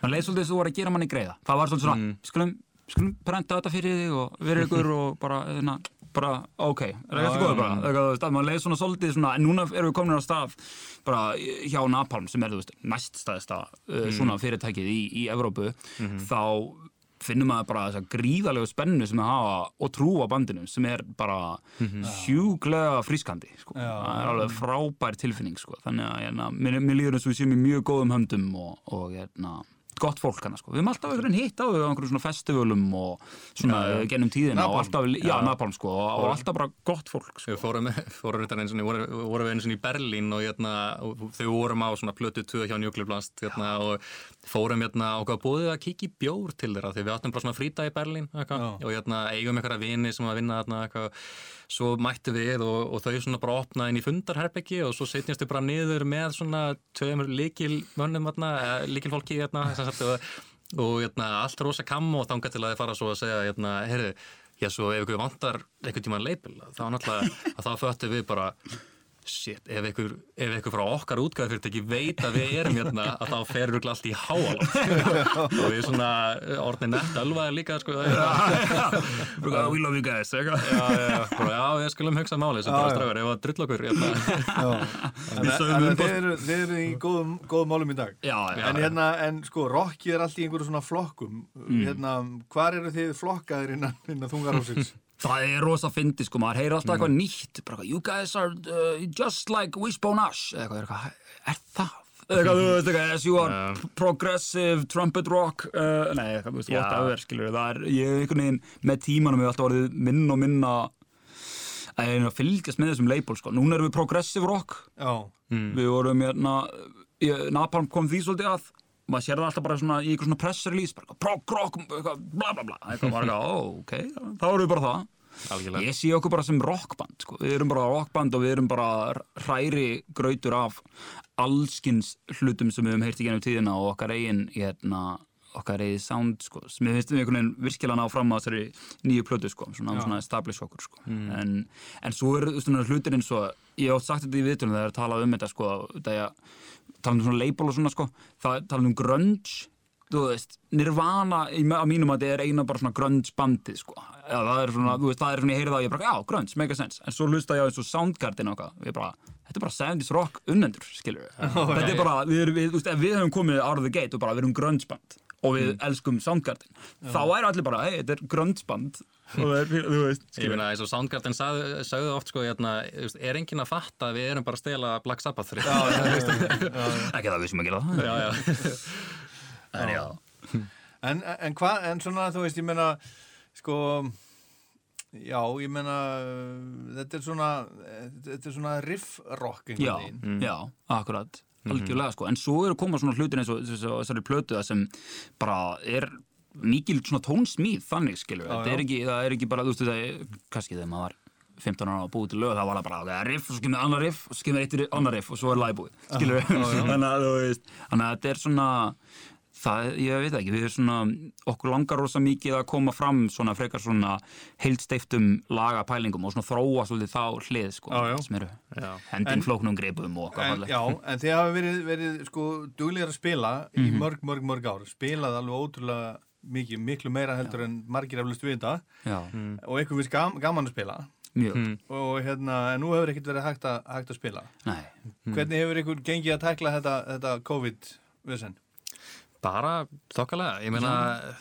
það leið svolítið þess að þú voru að gera manni greiða. Það var svolítið svona, skulum, skulum prenta þetta fyrir þig og verið ykkur og bara, hérna, bara, ok, er það Já, eftir góður bara, eitthvað, þú veist, að maður leið svona svolítið svona, en núna erum við komin á stað bara hjá Napalm sem er, þú veist, næststæðista uh, svona fyrirtækið í, í Evrópu, þá finnum maður bara þessa gríðalegu spennu sem við hafa og trú á bandinu sem er bara sjúklega frískandi sko. Já. það er alveg frábær tilfinning sko. þannig að hérna, mér, mér líður eins og við séum í mjög góðum höndum og, og hérna, gott fólk hana sko. við höfum alltaf einhvern hitt á einhverjum svona festivalum og svona já. ja, gennum tíðina og alltaf, já, Já. Napalm sko, og, og alltaf bara gott fólk sko. Við fórum, fórum þetta eins og voru, voru við eins og í Berlín og, hérna, og þau vorum á svona plötu 2 hjá Blast hérna, og fórum á hvað búið að kíkja í bjór til þeirra því við áttum bara svona frýta í Berlín og hérna, eigum einhverja vini sem að vinna þarna eitthvað, svo mættu við og, og þau svona bara opnaði inn í fundarherbyggi og svo setjast við bara niður með svona tveimur líkil mönnum hérna, líkil fólki hérna, og, og hérna, allt rosa kam og þangað til að þið fara svo að segja hérna, heyrðu, já svo ef ykkur vantar einhvern tíma leipil, þá náttúrulega að þá föttum við bara shit, ef ykkur, ef ykkur frá okkar útgæðafyrirtæki veit að við erum hérna að þá ferur ykkur allt í háalótt og við svona orðin nett alvaði líka sko, we love you guys já, já, já, ég skulum hugsa máli sem bara já. strafur, ef að drull okkur hérna. Þannig að- þannig að þið eru, þið eru í góðum, góðum málum í dag. En hérna, en sko, rockið er allt í einhverju svona flokkum. Hérna, hvar eru þið flokkaðir innan, innan þungarósins? Það er rosa fyndi sko, maður heyrir alltaf eitthvað nýtt bara, You guys are uh, just like Wishbone Ash. Eitthvað, er eitthvað, er það? Eitthvað, þú veist eitthvað, as you are Já. progressive trumpet rock uh, Nei, eitthvað, þú veist, Já. whatever, skilur Það er, ég er einhvern veginn, með tímanum hefur alltaf orðið minna og minna að ég er að fylgjast með þessum label sko. Núna erum við progressive rock. Já, Við vorum hérna, ég- Napalm kom því svolítið að maður sér það alltaf bara svona í eitthvað svona press release bara eitthvað, prog rock, eitthvað, bla bla bla eitthvað bara eitthvað, ó, ok, þá erum við bara það Algjörlega. Ég sé okkur bara sem rockband sko. Við erum bara rockband og við erum bara hræri grautur af allskins hlutum sem við höfum heyrt í gennum tíðina og okkar eigin hérna, okkar eigin sound sko, sem við finnst við einhvern veginn virkilega ná fram á þessari nýju plötu sko, svona, svona establish okkur sko. en, en svo er hlutir eins og ég hef oft sagt þetta í viðtunum þegar ég er að tala um þetta sko, þegar tala um svona label og svona sko, það tala um grunge. Þú veist, Nirvana á mínum að þetta er eina bara svona grunge bandið sko. Já, það er svona, þú veist, það er svona, ég heyri það og ég bara, já, grunge, mega sense, en svo hlusta ég á eins og Soundgarden og eitthvað, ég bara, þetta er bara 70s rock unnendur, skilur við, þetta er bara, við, við, ef við höfum komið out of the gate og bara, við erum grunge band og við elskum Soundgarden, þá er allir bara, hei, þetta er grunge band og það er, þú veist, Ég meina, eins og Soundgarden sagði, sagði oft sko, hérna, er enginn að fatta að við erum bara að stela Black Sabbath fyrir. ekki það við sem að gera það, já, já. en já, en, en hvað, en svona, þú veist, ég meina, sko, já, ég meina, þetta er svona, þetta er svona Já, einhvern veginn. já, akkurat algjörlega sko, en svo eru koma svona hlutir eins og þess- þessari plötu það sem bara er mikil svona tónsmíð þannig þetta já. er ekki, það er ekki bara, þú veist, það er, kannski þegar maður var 15 ára og búið til lög, það var það bara, það riff og svo kemur annar riff og svo kemur eitt annar riff og svo er þú veist, þannig að þetta er svona það, ég veit það ekki, við erum svona okkur langar rosa mikið að koma fram svona frekar svona heildsteiftum lagapælingum og svona þróa svolítið þá hlið, sko, Já, já. sem eru Já. hendin En- flóknum greipum og okkar En, já, en þið hafa verið, verið sko duglegar að spila í Mhm. mörg, mörg, mörg ár. Spilað alveg ótrúlega mikið, miklu meira heldur en margir eflust vita já, og einhver viss gam, gaman að spila. Mjög, og hérna, en nú hefur ekkert verið hægt að, hægt að spila. Nei. Hvernig hefur ykkur gengið að tækla þetta, þetta COVID-vesen? Bara þokkalega, ég meina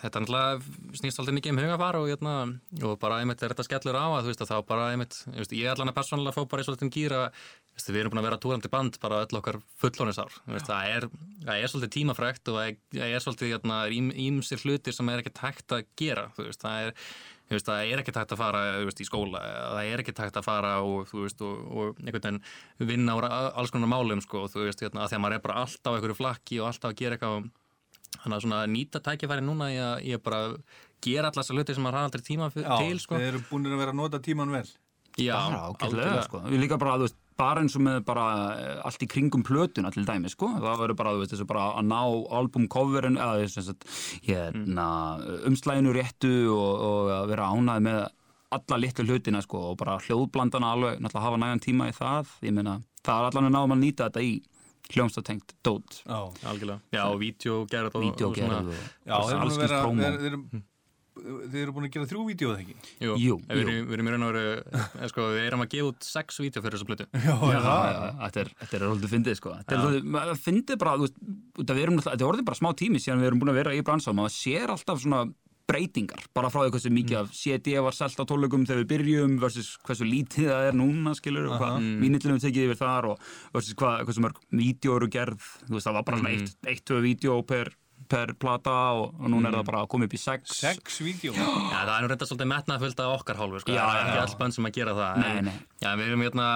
þetta er náttúrulega snýst alltaf mikið um hugafar og, hérna, og bara einmitt er þetta skellur á að þú veist að þá bara einmitt, ég, veist, ég allan að persónulega fó bara í svolítið gýra veist, við erum búin að vera túrandi band bara öll okkar fullónisár það, er, það er svolítið tímafrækt og það er svolítið hérna, ímsir hlutir sem er ekki tækt að gera veist, það er veist, það er ekkert hægt að fara veist, í skóla, það er ekkert hægt að fara og, og, og einhvern veginn vinna á alls konar málum sko, þú veist, hérna, að því að maður er bara alltaf á einhverju flakki og alltaf að gera eitthvað Þannig að svona nýta tækifæri núna í að ég bara gera allar þessar hluti sem maður hafa aldrei tíma fyr- til, sko. þið eru búin að vera að nota tíman vel Já, ágætlega algjörlega. sko. við líka bara, þú veist, bara eins og með bara eh, allt í kringum plötuna til dæmi sko. það verður bara, veist, þessu bara að ná albumcoverin að hérna, umslæginu réttu og, og að vera ánæð með alla litlu hlutina sko, og bara hljóðblandana alveg, náttúrulega hafa nægan tíma í það ég meina, það er allan að náum að nýta þetta í hljómstatengt dót Já, Algjörlega. Já, og vídeogerð og, og svona. og Já þeir eru þeir eru búin að gera þrjú vídeo eða ekki? Jú, Jú, við jú. erum, við erum í raun og veru, eh, sko, við erum að gefa út sex vídeo fyrir þessu plötu. Já, er það? þetta er, er alveg fyndið sko Þetta er fyndið bara, þú veist, þetta er orðið bara smá tími síðan við erum búin að vera í bransa og maður sér alltaf svona breytingar bara frá því hversu mikið af CD var selt á tólukum þegar við byrjum versus hversu lítið það er núna skilur og hvað vínillum við tekið yfir þar og versus hvað, hversu mörg vídeo eru gerð þú veist það var bara svona eitt, eitt, tvö vídeo per, per plata og, og núna er það bara að koma upp í sex Sex vídeo? Já, það er nú reynda svolítið metnafullt af okkar hálfu, sko. Já, það er ekki já. all band sem að gera það. Nei, En- nei. Já, við erum hérna,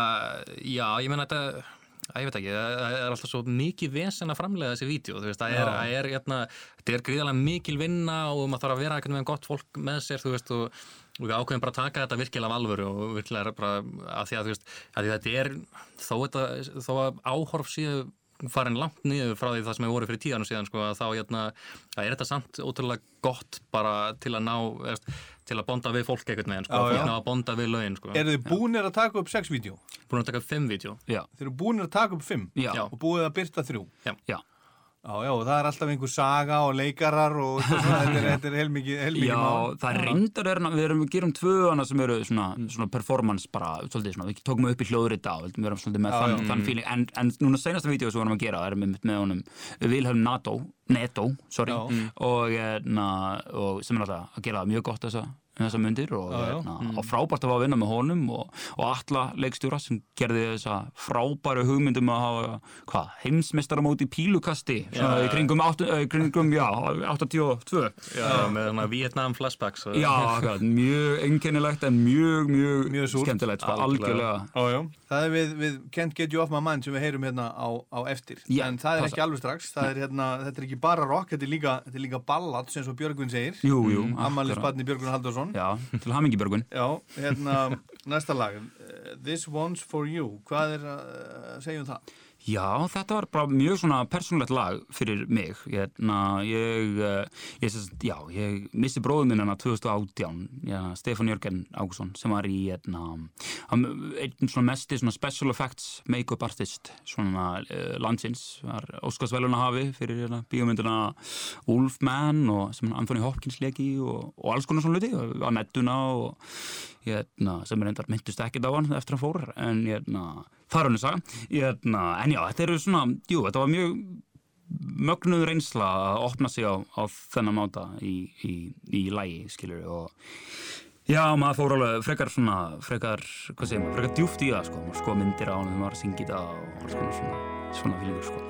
já, ég meina þetta, að ég veit ekki, það er alltaf svo mikið vesen að framlega þessi vídeo, þú veist, það er, það er, hérna, þetta er gríðarlega mikil vinna og maður þarf að vera einhvern veginn gott fólk með sér, þú veist, og, og við ákveðum bara að taka þetta virkilega af alvöru og virkilega bara að því að, þú veist, að þetta er, þó, þetta, þó að áhorf síðu farin langt niður frá því það sem hefur voru fyrir tíðanum síðan sko, að þá hérna, að er þetta samt ótrúlega gott bara til að ná veist, til að bonda við fólk einhvern veginn sko, fólk ná að bonda við lögin sko. Eru þið búinir að taka upp sex vídeo? búin að taka fimm vídeo Já, Þeir eru búinir að taka upp fimm já, Já. og búið að byrta þrjú já. Já, já, og það er alltaf einhver saga og leikarar og svona, þetta er, þetta er heilmikið, heilmikið Já, mál. það er reyndar er, við erum, við gerum tvö hana sem eru svona, Mm. svona performance bara, svolítið svona, við tókum upp í hljóðrita og við erum svolítið með Já, þann, já. þann feeling, en, en núna senasta vídeo sem við erum að gera, erum við með honum Vilhelm Nato, Neto, sorry, Já. og, na, og sem er alltaf að gera það mjög gott þessa, þessa myndir og, Já, já. na, og frábært að fá að vinna með honum og, og alla leikstjóra sem gerði þessa frábæru hugmyndum að hafa, hvað, heimsmestaramóti í pílukasti, svona í kringum, áttu, í kringum, já, 82 já, með svona Vietnam flashbacks akkurat, mjög einkennilegt en mjög, mjög, Mjög súrt. skemmtilegt, sko, Algjörlega. Það er við, við Can't Get You Off My Mind sem við heyrum hérna á, á eftir. Já, en það er passa. ekki alveg strax. Það er hérna, þetta er ekki bara rock, þetta er líka, þetta er líka ballad, sem svo Björgvin segir. Jú, jú. Ammali akkurat. Björgvin. Já, til hamingi Björgun. Já, hérna, næsta lag. Uh, This One's For You. Hvað er að uh, segja um það? Já, þetta var bara mjög svona persónulegt lag fyrir mig. Hérna, ég, eh, ég, ég, já, ég missi bróðum minn hana 2018, já, Stefán Jörgen Ágússon, sem var í, hérna, einn svona mesti svona special effects make-up artist svona uh, landsins, var Óskarsveluna hafi fyrir hérna, bíómyndina Wolfman og sem Anthony Hopkins leki og, og alls konar svona hluti, á nettuna og hérna, sem er endar myndust ekkert á hann eftir að fór, en hérna, það er hann að. Hérna, en já, þetta eru svona, jú, þetta var mjög mögnuð reynsla að opna sig á, á þennan máta í, í, í lægi, skilur og já, maður fór alveg frekar svona, frekar, hvað segir maður, frekar djúft í það, sko, maður sko myndir á hann þegar maður að syngja þetta og alls konar svona, svona fílingur, sko.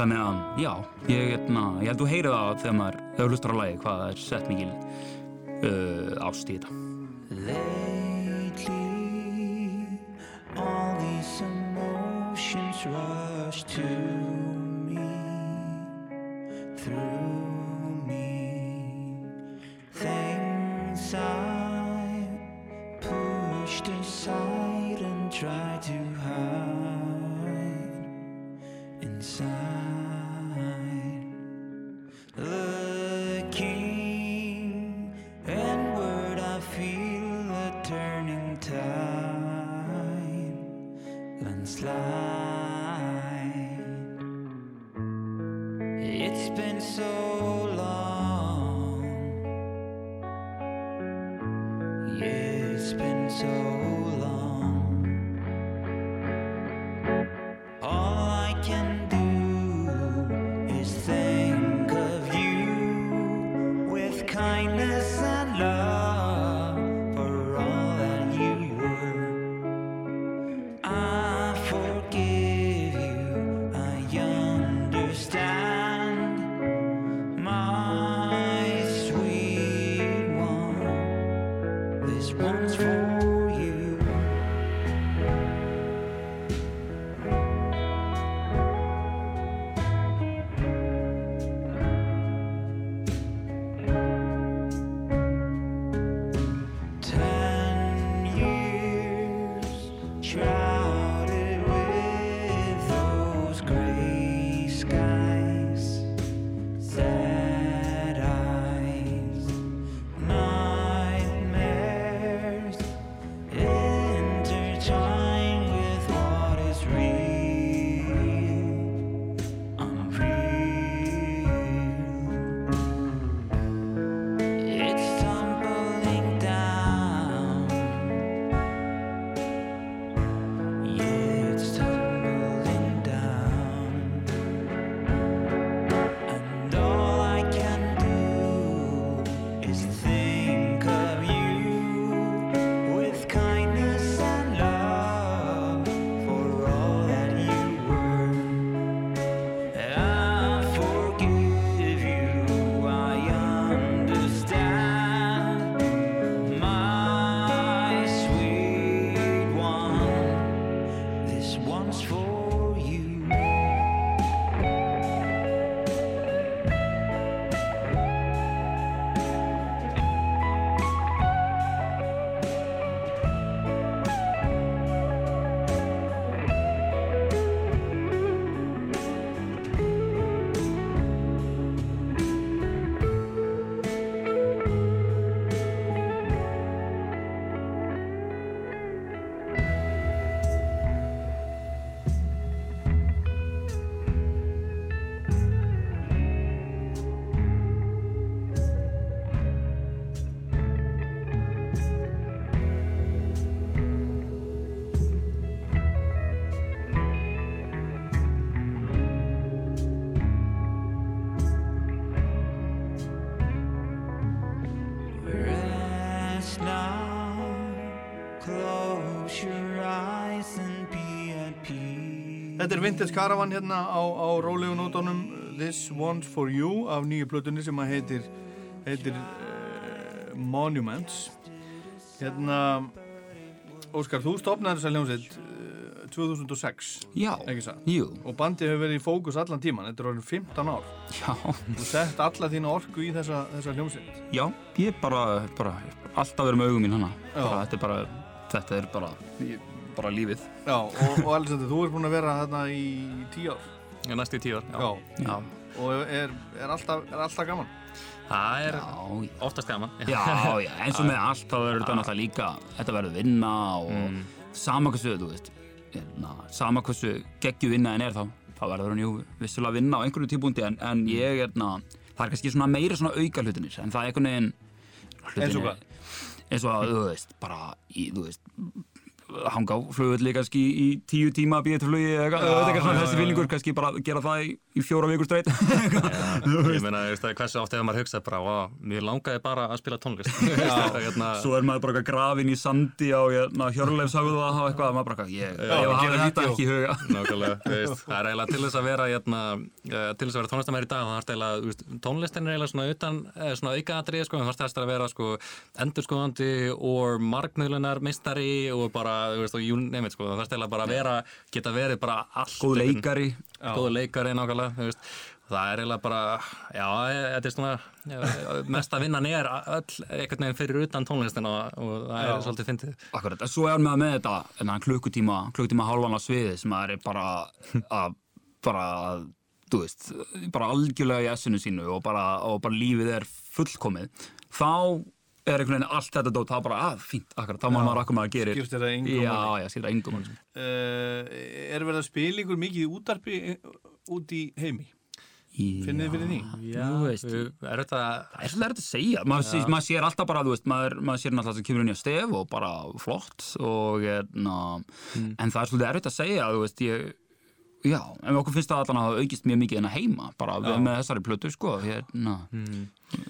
Þannig að, já, ég, hérna, ég held þú heyrið það þegar maður, hlustar á lægi, hvað það er sett mikil uh, ást í þetta. all these emotions rush to me through me. Things I pushed aside and tried to hide inside. So er Vintage Caravan hérna á, á rólegu nótunum This One's For You af nýju plötunni sem að heitir heitir uh, Monuments. Hérna Óskar, þú stopnaði þessa hljómsveit uh, 2006 Já, jú, og bandið hefur verið í fókus allan tíman þetta er orðin 15 ár. Já, þú sett alla þína orku í þessa, þessa hljómsveit. Já, ég bara, bara alltaf verið með augum mín hana bara, þetta er bara, þetta er bara bara lífið Já, og, og Alexander, þú er búin að vera þarna í 10 ár Já, næstu í tíu ár. Já. Já, og er, er, alltaf, er alltaf gaman Það er já, oftast gaman. já, já, eins og með allt þá verður þetta náttúrulega líka, þetta verður vinna og Mm. sama hversu, þú veist na, sama hversu geggju vinnaðin er þá þá verður hann jú vissulega að vinna á einhverju tíbúndi en, en ég er, na, það er kannski svona meira svona auka hlutinir, en það er einhvern veginn Eins og hvað? eins og að, þú veist, bara í, þú veist hanga á flugulli kannski í tíu tíma að býja til flugi eða eitthvað, svona þessi fílingur kannski bara gera það í, í fjóra vikur straight. Ég meina, þú veist, hversu oft hefur maður hugsað bara, "Vá, mér langaði bara að spila tónlist. hérna, svo er maður bara grafin í sandi á hérna, hjörleifsagðu og það eitthvað, maður bara ég, hafði þetta ekki í huga. Það er eiginlega til þess að vera hérna, uh, til þess að vera tónlistamæður í dag þá þarfst eiginlega, tónlistin er eiginlega svona utan, eh, svona en að og og þú veist, og you name it, sko, það þarfst eiginlega bara að vera, geta verið bara allt góð leikari. Góð leikari nákvæmlega þú veist. Það er eiginlega bara, já, þetta er svona, já, mesta vinnan er öll einhvern veginn fyrir utan tónlistina og það er svolítið fyndið. Akkurat, en svo er með með þetta þennan klukkutíma, klukkutíma hálfan á sviði sem að er bara að, bara, þú veist, bara algjörlega í essinu sínu og bara, og bara lífið er fullkomið, þá er einhvern veginn allt þetta dót, það er bara, að, fínt, akkurat, þá má maður akkur maður gerir. Skiptir það engu Já, já, skiptir það engum uh, er verið að spila ykkur mikið í útarpi út í heimi? Finnið þið fyrir því? Já, Þú veist. er þetta, Það er svolítið erfitt að segja, maður, sé, maður sér alltaf bara, þú veist, maður, maður sér náttúrulega sem kemur inn í að stef og bara flott og, na, en það er svolítið erfitt að segja, þú veist, ég, já, en okkur finnst það allan að hafa aukist mjög mikið en að heima, bara við, með þessari plötu, sko, hérna,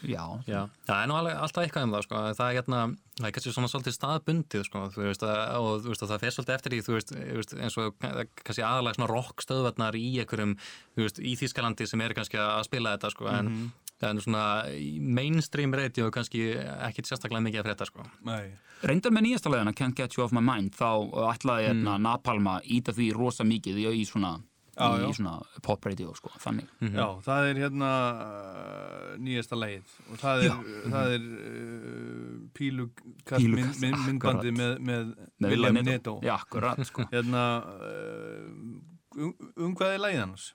já, já, það er nú alveg alltaf eitthvað um það, sko, það er hérna, það er kannski svona svolítið staðbundið, sko, þú veist, að, og þú veist, að það fer svolítið eftir því, þú veist, þú veist eins og kannski aðalega svona rockstöðvarnar í einhverjum, þú veist, í Þýskalandi sem er kannski að spila þetta, sko, en það er svona í mainstream radio kannski ekkit sérstaklega mikið að frétta, sko. Nei. reyndar með nýjasta leiðina Can't Get You Off My Mind, þá ætlaði hérna Napalma íta því rosa mikið í, í svona, Já, í, já. svona pop radio, sko, þannig. Já, það er hérna uh, nýjasta lagið og það er, það er uh, pílukast Pílukast, mynd, mynd, myndbandi með, með, Með William William Neto. Já, akkurat, sko. Hérna, uh, um, um hvað er lagið hans?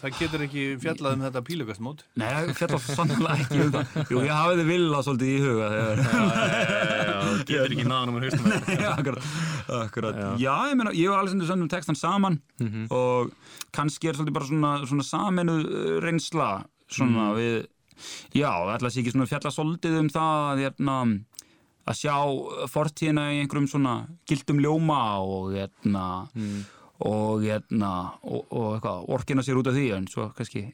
Það getur ekki fjallað um þetta pílukastmót. Nei, það fjallar sannlega ekki um það. Jú, ég hafiði vilja svolítið í huga þegar... Já, getur ekki náðan um að hausta með Já, akkurat. akkurat. Já. ég meina, ég og Alessandur söndum textan saman og kannski er svolítið bara svona, svona saminu reynsla svona við, já, ætla að sé ekki svona fjalla svolítið um það að, hérna, að sjá fortíðina í einhverjum svona gildum ljóma og hérna og hérna og, og eitthvað, orkina sér út af því en svo kannski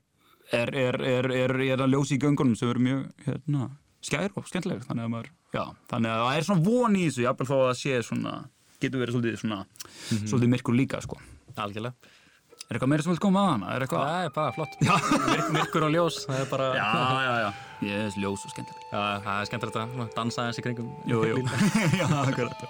er, er, er, er, er ljósi í göngunum sem eru mjög hérna, skær og skemmtileg þannig að maður, já, þannig að það er svona von í þessu, jafnvel þó að það sé svona getur verið svolítið svona svolítið myrkur líka, sko. Algjörlega. Er eitthvað meira sem vil koma að hana? Er eitthvað? Það er bara flott. Myrk, myrkur og ljós, það er bara... Já, já, já. Ég er þessi ljós og skemmtileg. Já, það er skemmtilegt að dansa eins í kringum. Jú, jú. já, akkurat.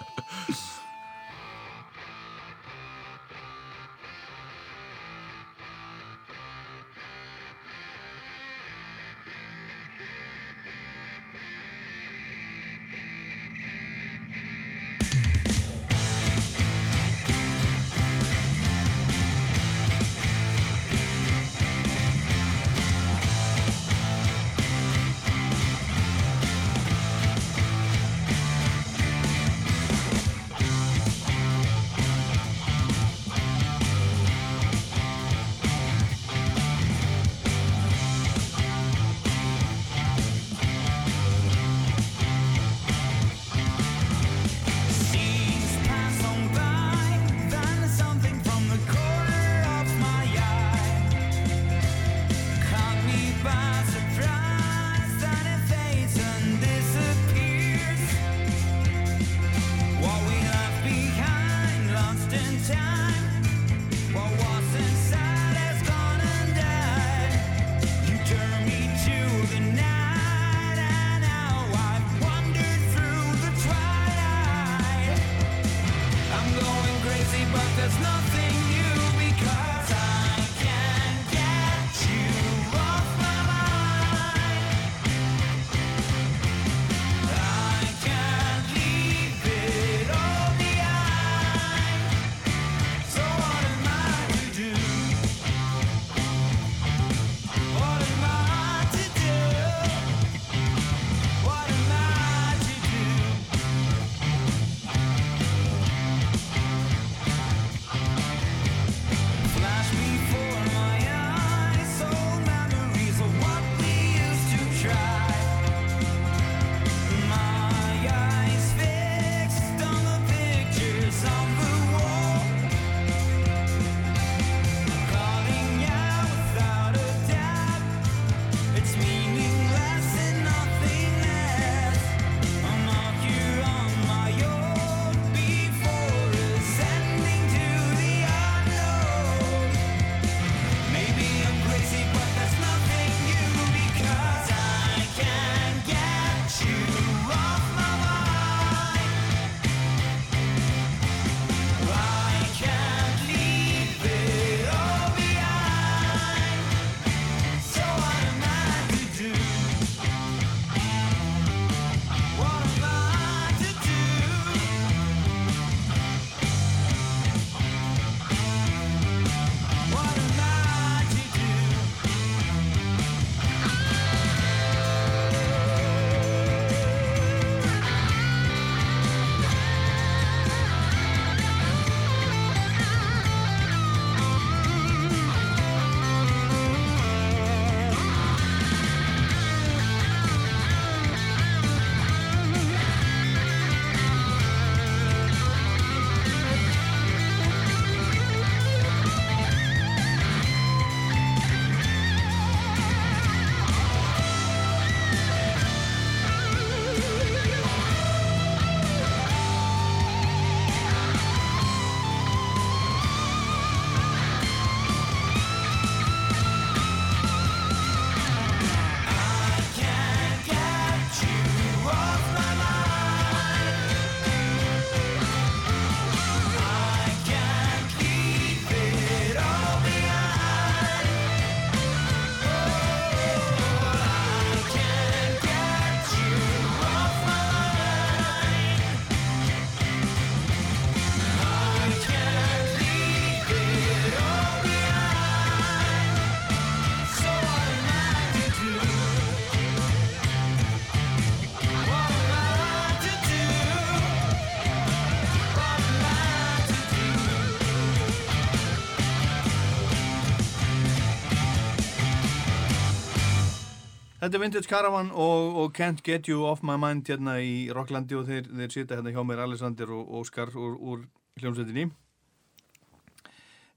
Þetta er Vintage Caravan og, og Can't Get You Off My Mind hérna í Rocklandi og þeir, þeir sita hérna hjá mér Alexander og Óskar úr, úr hljómsveitinni.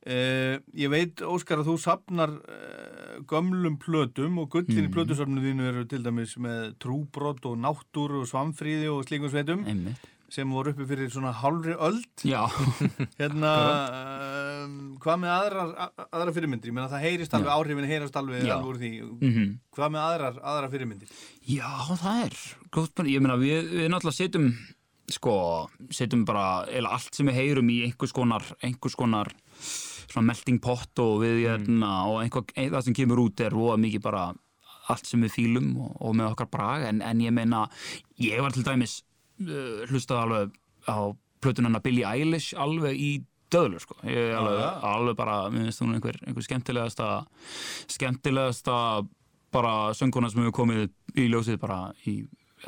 Uh, ég veit, Óskar, að þú sapnar uh, gömlum plötum og gullin í Mhm. plötusafninu þínu eru til dæmis með trúbrott og náttúr og svamfríði og slíkum sveitum einmitt sem voru uppi fyrir svona hálfri öld. Já, Hérna, hvað með aðrar, aðrar fyrirmyndir? Ég meina það heyrist alveg, áhrifin heyrast alveg, alveg úr því. mhm Hvað með aðrar, aðrar fyrirmyndir? Já, það er góð. Ég meina, við, við náttúrulega setjum sko, setjum bara eða allt sem við heyrum í einhvers konar einhvers konar svona melting pot og við hérna og einhver, ein, það sem kemur út er roða mikið bara allt sem við fýlum og, og með okkar brag en, en ég meina, ég var til dæmis uh, hlustað alveg á plötunana Billie Eilish alveg í döðlu sko ég, alveg, já. alveg bara, mér finnst hún einhver, einhver skemmtilegasta skemmtilegasta bara sönguna sem hefur komið í ljósið bara í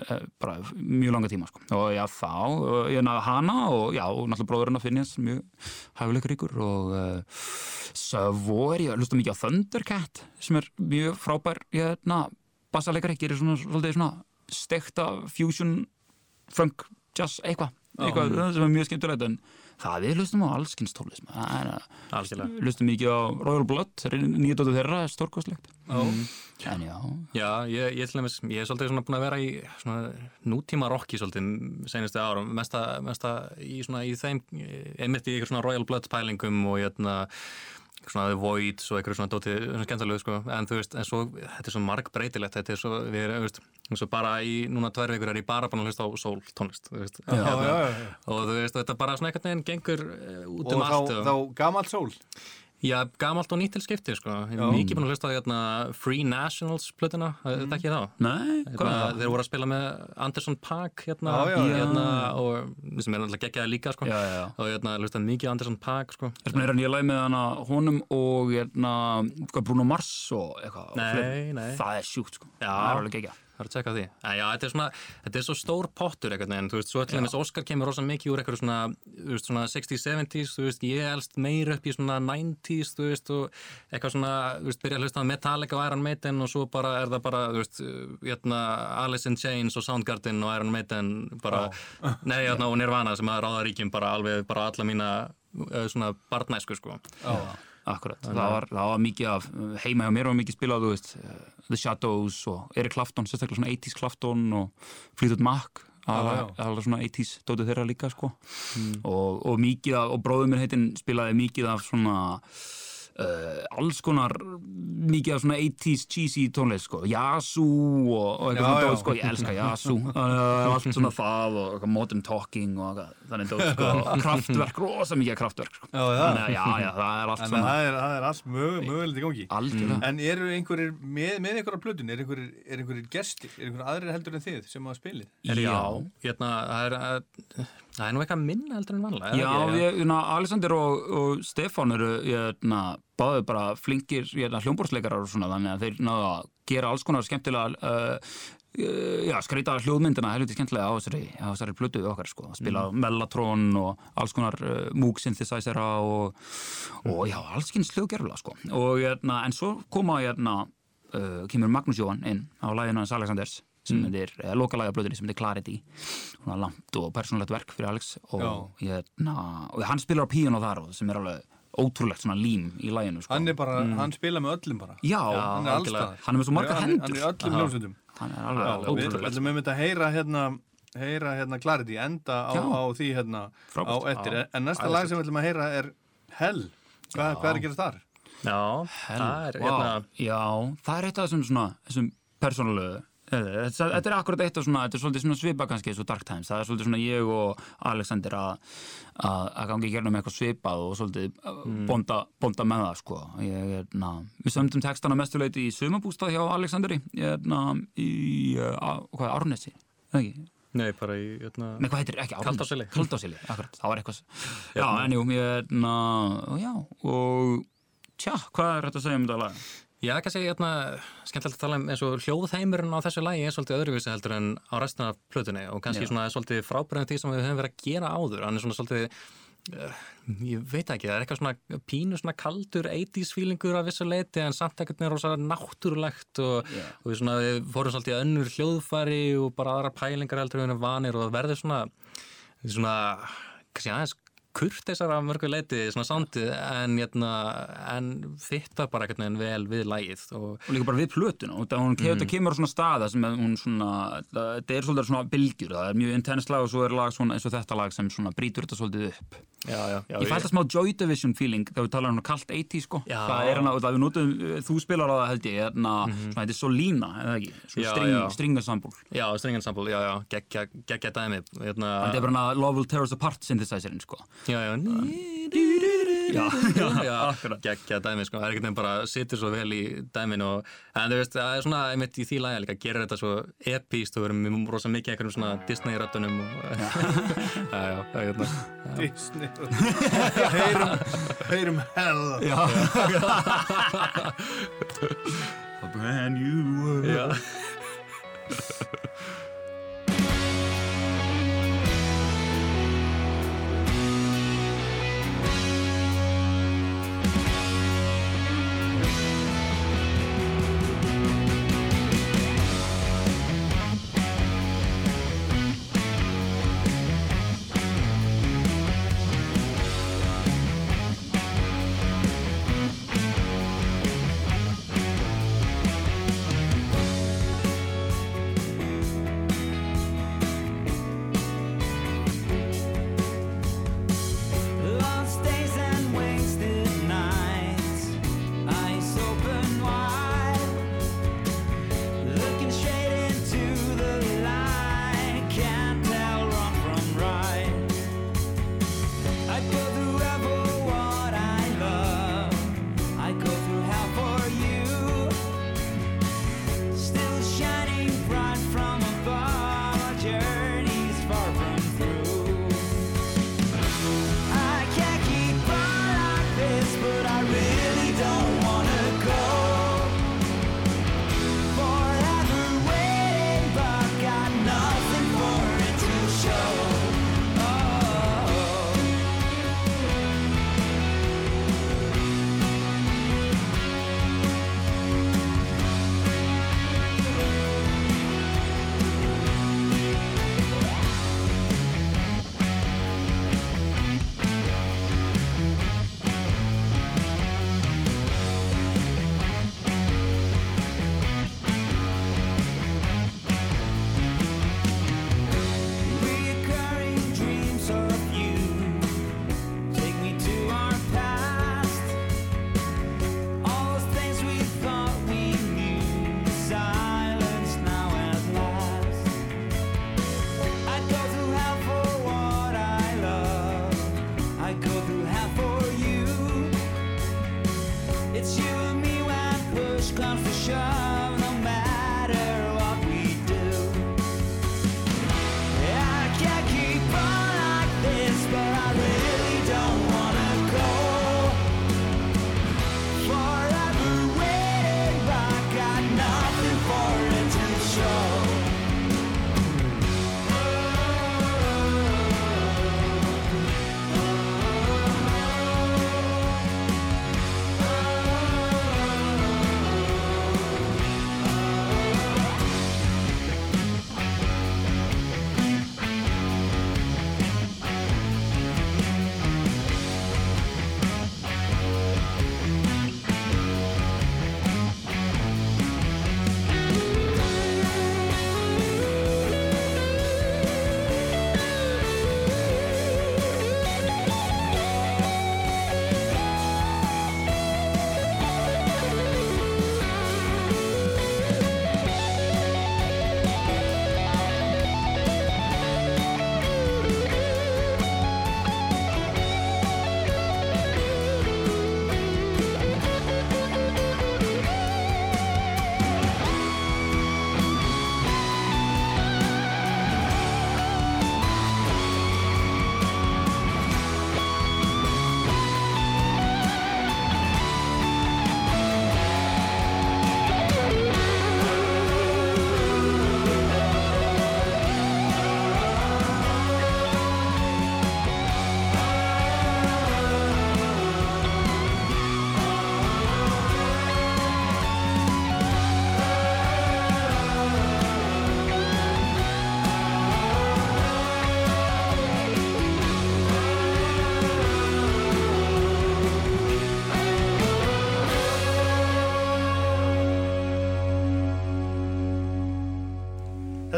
eh, bara mjög langa tíma sko. og já þá, og ég náði hana og já, og náttúrulega bróðurinn að finnast mjög hæfilegur ykkur og uh, svo er ég að hlusta mikið á Thundercat sem er mjög frábær hérna, bassaleikari, gerir svona svolítið svona stekta fusion funk, jazz, eitthvað eitthvað sem er mjög skemmtilegt en það við hlustum á Algjörlega. hlustum mikið á Royal Blood nýja dóttu þeirra, stórkostlegt Já. en já, Já, ég, ég, dæmis, ég er svolítið búin að vera í svona nútíma rocki svolítið senustu árum, mesta, mesta í, svona, í þeim, einmitt í svona Royal Blood pælingum og jötna, svona The Voids og eitthvað svona dótið, svona skemmtilegu sko, en þú veist, en svo, þetta er svo marg breytilegt, þetta er svo, við erum, veist, eins og bara í, núna tvær vikur er ég bara búin að hlusta á soul tónlist, þú veist, Já, já, já, já. og þú veist, þetta bara svona einhvern veginn gengur eh, út Og um allt þá, þá gamalt sól. Já, gamalt og nýtt til skipti, sko. Ég er mikið búin að hlusta á hérna, Free Nationals plötuna, þetta ekki þá. nei, hvað Hérna, það? þeir voru að spila með Anderson Paak hérna, Já, já, hérna og sem er náttúrulega geggjaði líka sko. Já, já, já. og hérna hlustaði mikið Anderson Paak sko. Er hann ég læg með hana honum og hérna, hvað, Bruno Mars og eitthvað Nei, nei. Það er sjúkt sko, Já. það er alveg ekki Það er að tjekka því. En já, þetta er svona, þetta er svo stór pottur einhvern veginn, þú veist, svo til dæmis Oscar kemur rosa mikið úr eitthvað svona, þú veist, svona 60s, 70s, þú veist, ég elst meir upp í svona 90s, þú veist, og eitthvað svona, þú veist, byrja að hlusta á Metallica og Iron Maiden og svo bara er það bara, þú veist, hérna Alice in Chains og Soundgarden og Iron Maiden bara, nei, hérna, og Nirvana sem að ráða ríkjum bara alveg, bara alla mína eh, svona barnæsku, sko. Akkurat, það var, það var mikið af heima hjá mér var mikið spilað, þú veist uh, The Shadows og Eric Clapton sérstaklega svona 80s Clapton og Fleetwood Mac alveg svona 80s dótið þeirra líka sko. Og, og mikið af, og bróður minn heitinn spilaði mikið af svona Uh, alls konar mikið af svona 80s cheesy tónlist sko, Yazoo og, og eitthvað svona dót sko, ég elska Yazoo uh, allt svona það og modern talking og þannig dót sko, og kraftverk, rosa mikið af kraftverk sko. Já, já. Þannig að já, já, það er allt að svona. það er, það er allt mög, mögulegt í gangi. algjörlega. En eru einhverjir, með, með einhverja plötun, er einhverjir, er einhverjir gestir, er einhverjir aðrir heldur en þið sem að spilið? Já, hérna, það er, eh, það er nú eitthvað minna heldur en vanlega. Já, ekki? við, hérna, Alexander og, og Stefán eru báðu bara flinkir hljómborðsleikarar og svona þannig að þeir að gera alls konar skemmtilega uh, uh, já, skreita hljóðmyndina helviti skemmtilega á þessari, á þessari plötu við okkar sko, spila Mellatron og alls konar uh, Moog synthesizera og, og já, alls kynns hljóðgerfla sko og hérna, en svo koma hérna uh, kemur Magnús Jóhann inn á læginu hans Alexanders sem mm. er uh, lokalæga plötunni sem er Clarity svona langt og persónulegt verk fyrir Alex og, hérna, og hann spilar á píano þar og sem er alveg ótrúlegt svona lím í læginu sko. Hann er bara, hann spila með öllum bara. Já, hann er staðar. Hann er með svo margar Hann- hendur. Hann er í öllum hljómsveitum. hann er alveg Við ótrúlegt ætlum einmitt að heyra hérna, heyra hérna Clarity, enda á, Já. á því hérna Frábært. á eftir. Já. En næsta lag sem við ætlum að heyra er Hell. Hvað, hvað er að gera þar? Já, það er, hérna, Já, það er eitt af þessum svona þessum persónulegu Þetta þetta er akkurat eitt af svona, þetta er svolítið svona svipa kannski eins og Dark Times, það er svolítið svona ég og Alexander að gangi í gerðum eitthvað svipað og svolítið mm. bonda, bonda með það sko ég, na, við sömdum textana mestuleiti í sumabústað hjá Alexanderi ég, na, í, uh, hvað, Árnesi eða ekki, nei, bara í, hérna, Nei, hvað heitir, ekki Árnes Kaldárseli. Kaldárseli, akkurat, það var eitthvað Já, en jú, ég, na, já og tja, hvað er þetta að segja um þetta lag? Já, kannski hérna, skemmtilegt að tala um eins og hljóðheimurinn á þessu lægi er svolítið öðruvísi heldur en á restina af plötunni og kannski Já. svona svolítið frábærið því sem við höfum verið að gera áður hann er svona svolítið ég veit ekki, það er eitthvað svona pínu svona kaldur 80s feelingur af þessu leiti en samt ekkert með rosa náttúrulegt og, Já. og við, svona, við fórum svolítið önnur hljóðfæri og bara aðra pælingar heldur við erum vanir og það verður svona svona, kannski aðeins kurteisar af mörgu leiti svona sándið en, hérna, en fitta bara ekkert neginn vel við lægið og og líka bara við plötuna og það, hún, mm. kemur svona staða sem hún svona, það, er svolítið svona bylgjur, það er mjög intense lag og svo er lag svona eins og þetta lag sem svona brýtur þetta svolítið upp. Já, já, já, ég fæ þetta smá Joy Division feeling þegar við talar um kalt 80 sko. Það er hana, það við notum, þú spilar á það held ég hérna, svona þetta er Solína, eða ekki? Svona Já, string, já. stringansambúl, já, já, geggja, geggja dæmi hérna, þetta er bara hana Love Will Tear Us Apart synthesizerinn sko já, já, já, já, akkurat. Geggja dæmi sko, það er einhvern veginn bara situr svo vel í dæminu og, en þú veist, það er svona einmitt í því lagi líka, gerir þetta svo epíst og við erum með rosa mikið einhverjum svona Disney-röttunum og já, já, það er hérna. Disney. Heyrum, heyrum hell. Já. A brand new world. Já,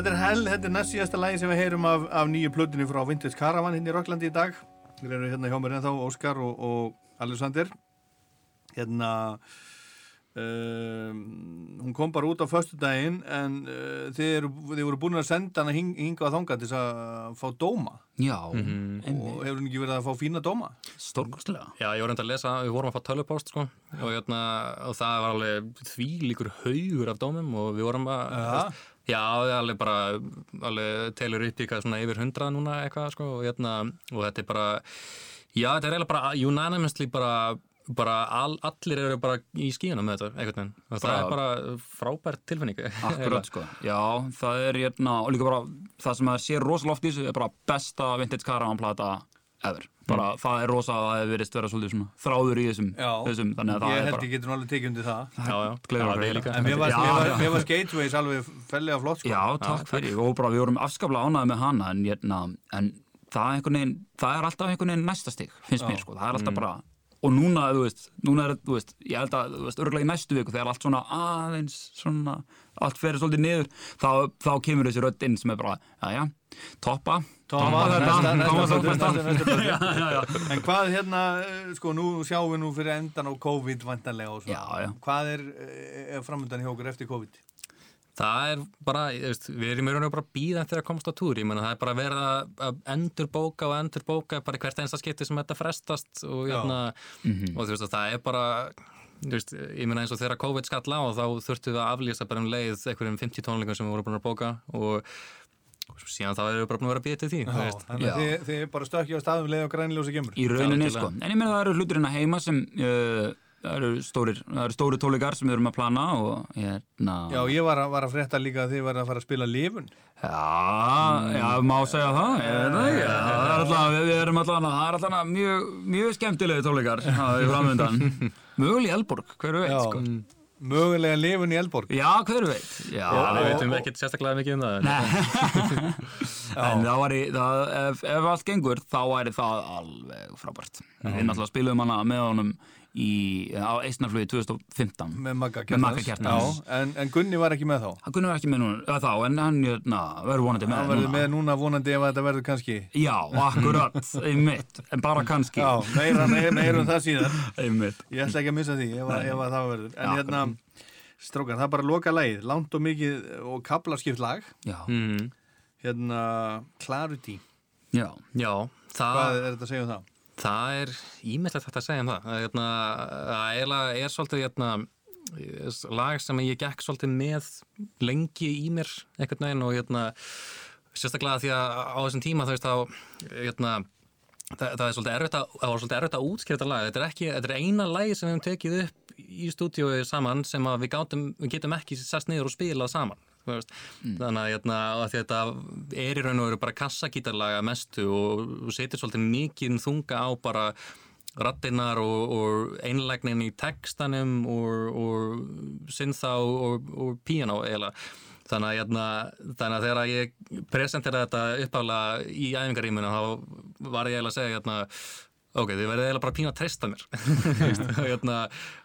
Þetta er hell, þetta er næst síðasta lagi sem við heyrum af, af nýju plötunni frá Vintage Caravan hérna í Rocklandi í dag. Við erum hérna hjá mér ennþá, Óskar og, og Alexander. Hérna, um, hún kom bara út á föstudaginn en uh, þið, eru, þið voru búin að senda hana hing, hinga á þanga til þess að fá dóma. Já, Og hefur hún ekki verið að fá fína dóma? stórkostlega. Já, ég var reynd að lesa, við vorum að fá tölvupóst sko, og, hérna, og það var alveg því líkur haugur af dómum og við vorum að Já, alveg bara alveg telur upp í eitthvað svona yfir hundrað núna eitthvað sko, og, hérna, og þetta er bara já, þetta er eiginlega bara unanimously bara, bara all, allir eru bara í skíðuna með þetta einhvern veginn. Og það er bara frábært tilfinning. Akkurat sko, já, það er hérna, og líka bara það sem að sé rosalega oft í þessu er bara besta vintage caravan plata ever, bara það er rosa að það hefur verið vera svolítið svona þráður í þessum, þessum þannig að það ég er held bara ég getur nú alveg tekið undir það. Já, já, gleður Já, okkur við að líka. En mér varst, Já, var, já. Gateways alveg fellega flott sko. Já, takk fyrir, og bara við vorum afskaplega ánægði með hana en, hérna, en það, er veginn, það er alltaf einhvern veginn næsta stig, finnst mér sko, það er alltaf bara og núna, þú veist, núna er, þú veist, ég held að, þú veist, örgulega í næstu viku þegar allt svona aðeins, svona, allt fer svolítið niður, þá, þá kemur þessi rödd inn sem er bara, já, já, toppa, Já, já, En hvað hérna, eh, sko, nú sjáum við nú fyrir endan á COVID vantanlega og svona. Já, já. Hvað er, eh, er framöndan hjá okkur eftir COVID? Það er bara, við erum í raun og bara býða eftir að komast á túr, ég menna það er bara verið að- endur bóka og endur bóka bara hvert einsta skipti sem þetta frestast og, hérna, og þú veist að það er bara veist, ég meina eins og þegar COVID skall á þá þurftum við að aflýsa bara um leið einhverjum 50 tónleikum sem við vorum búin að bóka og síðan þá erum við bara búin að vera að býða til því þú veist. Þannig að Já. þið, þið bara stökkja á staðum leið og grænljósi kemur. í rauninni, sko, en ég meina það eru hlutir hérna heima sem, uh, það eru stórir, það eru stóri tólikar sem við erum að plana og, hérna, Já, ég var að, var að frétta líka að þið var að fara að spila lifun. Já, já, má segja það, ég veit það ekki, Já, það er alltaf, við, erum alltaf, það er alltaf mjög, mjög skemmtilegi tónleikar það er framöndan. Möguleg í Elborg, hver veit, Já, sko. Mögulega lifun í Elborg. Já, hver veit, já. Já, við veitum ekkert sérstaklega mikið um það en það var í, það, ef, ef allt gengur, þá væri það alveg frábært. Við náttúrulega spilum hana með honum í, á Eistnarflugi 2015. Með Magga Með Magga Kjartans. Kjartans. Já, en, en Gunni var ekki með þá. Kunum við ekki með núna, eða þá, en hann, na, verður vonandi með Hann verður með núna vonandi ef þetta verður kannski. Já, akkurat, einmitt, en bara kannski. Já, meira, meira, meira um það síðan. Einmitt. Ég ætla ekki að missa því ef, að- ef að það verður. En Já, hérna, strókar, það er bara loka lagið. Langt og mikið og kaplaskipt lag. Já, Mm, Hérna, Clarity. já, Já, það Hvað er þetta að segja um það? Það er ímyndilegt þetta að segja um það. Það er, hérna, það eiginlega er svolítið hérna, lag sem ég gekk svolítið með lengi í mér einhvern veginn og hérna, sérstaklega því að á þessum tíma veist hérna, það, það er svolítið erfitt að, að útskýra þetta lag. Þetta er, ekki, þetta er eina lagi sem við hefum tekið upp í stúdíói saman sem við, gátum, við getum ekki sest niður og spilað saman. Veist. Þannig að, hérna, að að þetta er í raun og veru bara kassagítarlaga mestu og, setur svolítið mikið þunga á bara rattinnar og, og einlægnin í textanum og, og synþá og, og piano eiginlega. Þannig að, hérna, þannig að þegar ég presentera þetta uppálega í æfingaríminu þá var ég eiginlega að segja hérna, ok, þið verðið eiginlega bara pína að treysta mér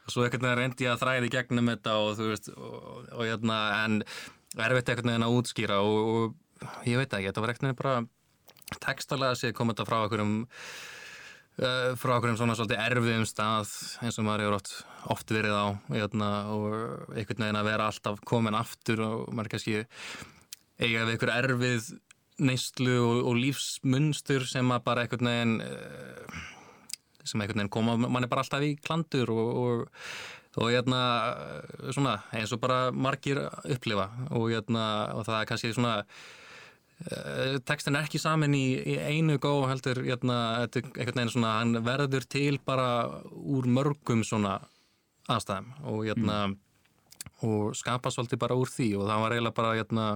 og svo einhvern veginn reyndi ég að þræði gegnum þetta og þú veist og, og hérna, en erfitt einhvern veginn að útskýra og, og ég veit ekki, þetta var einhvern veginn bara textalega sé komið þetta frá einhverjum uh, frá einhverjum svona svolítið erfiðum stað eins og maður hefur oft, oft verið á hérna, og einhvern veginn að vera alltaf komin aftur og maður kannski eiga við einhver erfið neyslu og, og lífsmunstur sem að bara einhvern veginn uh, sem einhvern veginn koma mann er bara alltaf í klandur og, og og hérna, svona, eins og bara margir upplifa. Og hérna, og það er kannski svona uh, textin er ekki samin í, í einu gó heldur, hérna, einhvern veginn svona, hann verður til bara úr mörgum svona aðstæðum. Og hérna og skapa svolítið bara úr því. Og það var eiginlega bara, hérna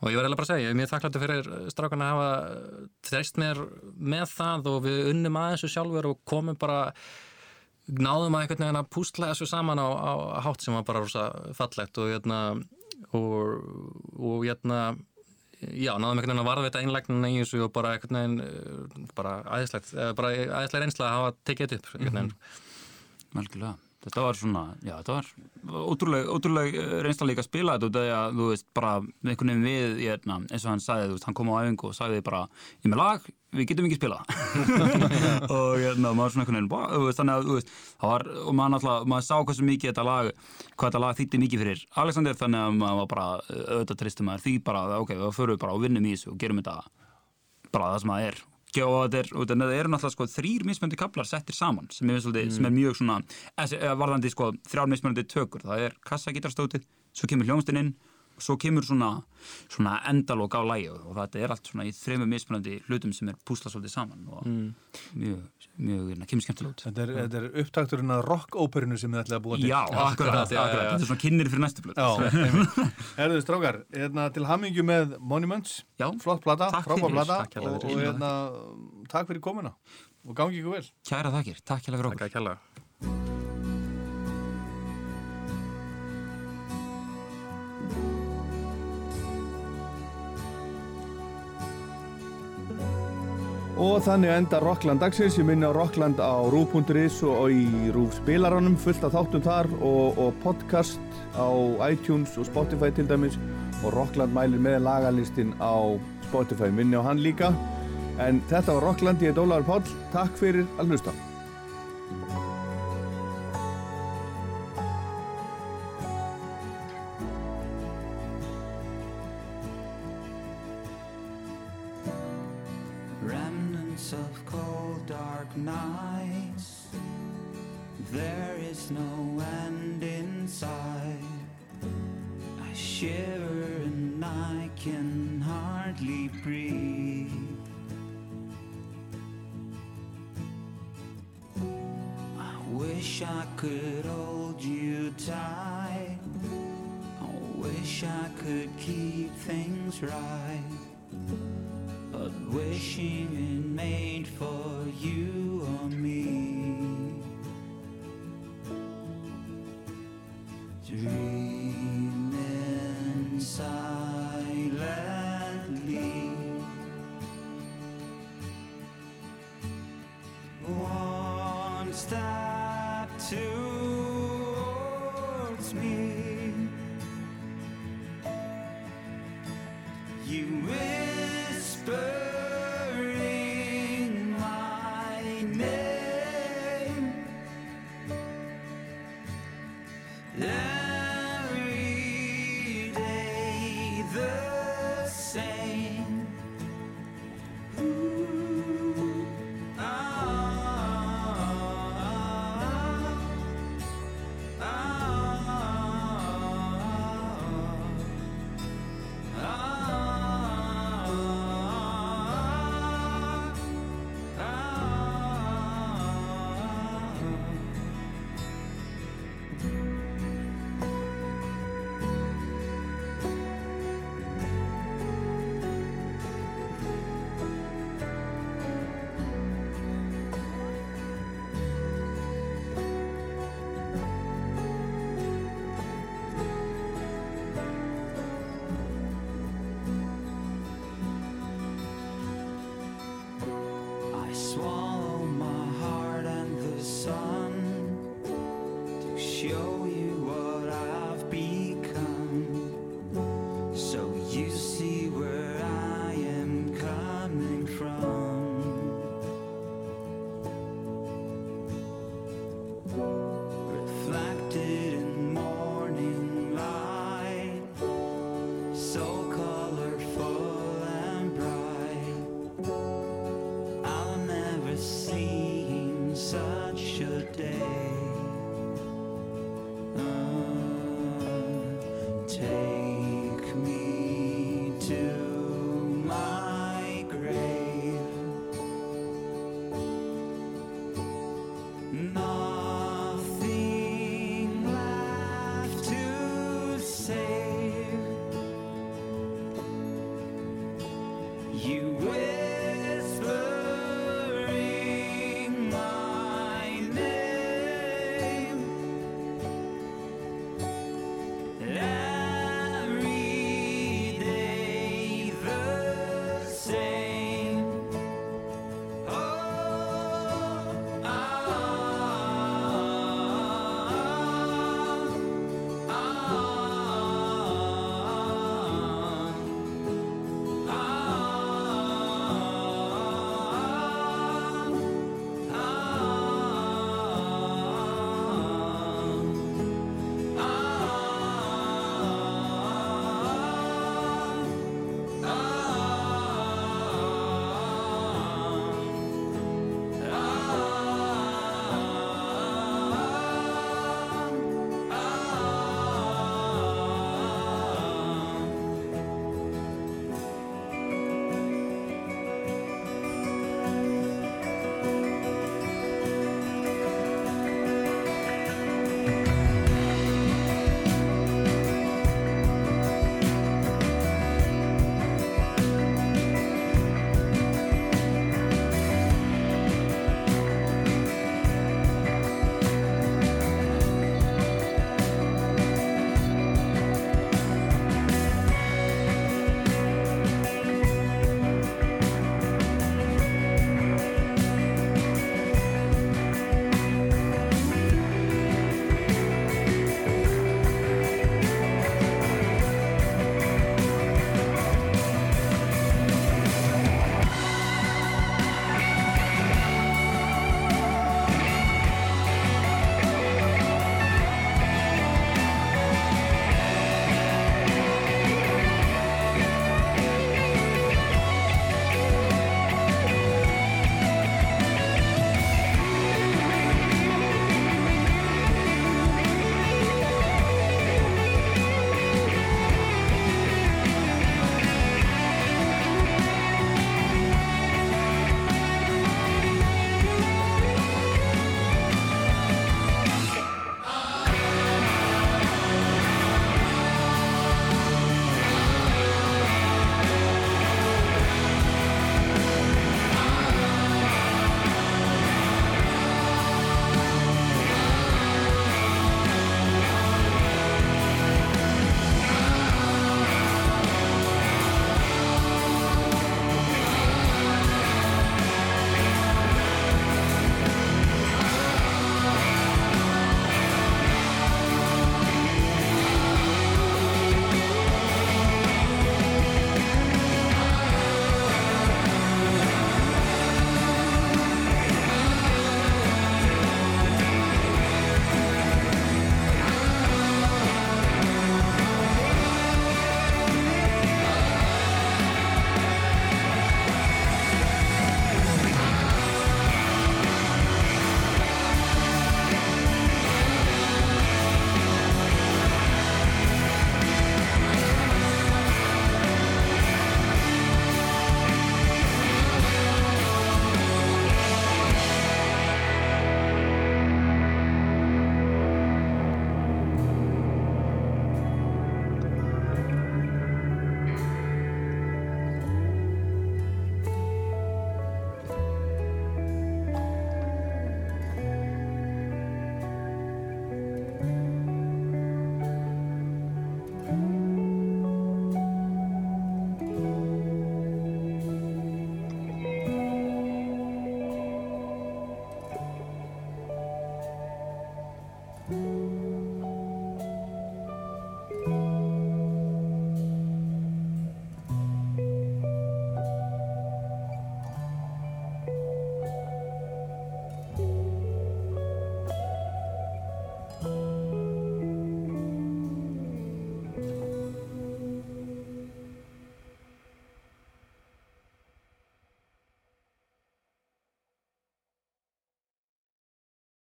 og ég var eiginlega bara að segja, ég er mjög þakkláttur fyrir strákana að hafa treyst mér með það. Og við unnum að þessu sjálfur og komum bara náðum að einhvern veginn að púsla þessu saman á, á hátt sem var bara rosa fallegt og hérna og, og hérna já, náðum einhvern veginn að varðveita einlægnina í þessu og bara einhvern veginn eh, bara æðislegt, eh, bara æðislega reynsla að hafa tekið þetta upp einhvern veginn algjörlega. Þetta var svona, já, þetta var ótrúleg, ótrúleg eh, reynsla líka að spila þetta út af því að, þú veist, bara með einhvern veginn við, hérna, eins og hann sagði, þú veist, hann kom á æfingu og sagði bara, ég með lag, við getum ekki spila og hérna, maður svona einhvern veginn, þú veist, þannig að, þú veist, það var, og maður náttúrulega, maður sá hversu mikið þetta lag, hvað þetta lag þýtti mikið fyrir Alexander, þannig að maður var bara, auðvitað tristum maður því bara, ok, þá förum við bara og vinnum í þessu og gerum þetta bara það sem það er og þetta er, eru náttúrulega sko þrýr mismöndi kaplar settir saman sem er, mm. sem er mjög svona eða varðandi sko þrjár mismöndi tökur það er kassagítarstótið, svo kemur hljónstinn inn svo kemur svona, svona endalók á lægi og þetta er allt svona í þrejum mismunandi hlutum sem er púsla svolítið saman og mjög, mjög hérna, kemur skemmtilega út Þetta er, þetta er upptakturinn að rock-óperinu sem þið ætlaði að búa til. Já, akkurat, já, akkurat, já. þetta er svona kynir fyrir næstu blöð. Herðu strákar, hérna, til hammingju með Monuments, Já. flott plata, fyrir. plata og, og hérna, takk fyrir komuna og gangi ykkur vel. Kæra þakkir, takk hérlega fyrir okkur Og þannig enda Rockland dagsins, ég minni á Rockland á rúf.is og í rúf spilaranum, fullt af þáttum þar og, og podcast á iTunes og Spotify til dæmis og Rockland mælir með lagalistin á Spotify, minni á hann líka. En þetta var Rockland, ég heit Ólaður Páll, takk fyrir að hlusta. Shiver and I can hardly breathe. I wish I could hold you tight. I wish I could keep things right. But wishing it made for you or me. Dreaming silently. One step towards me.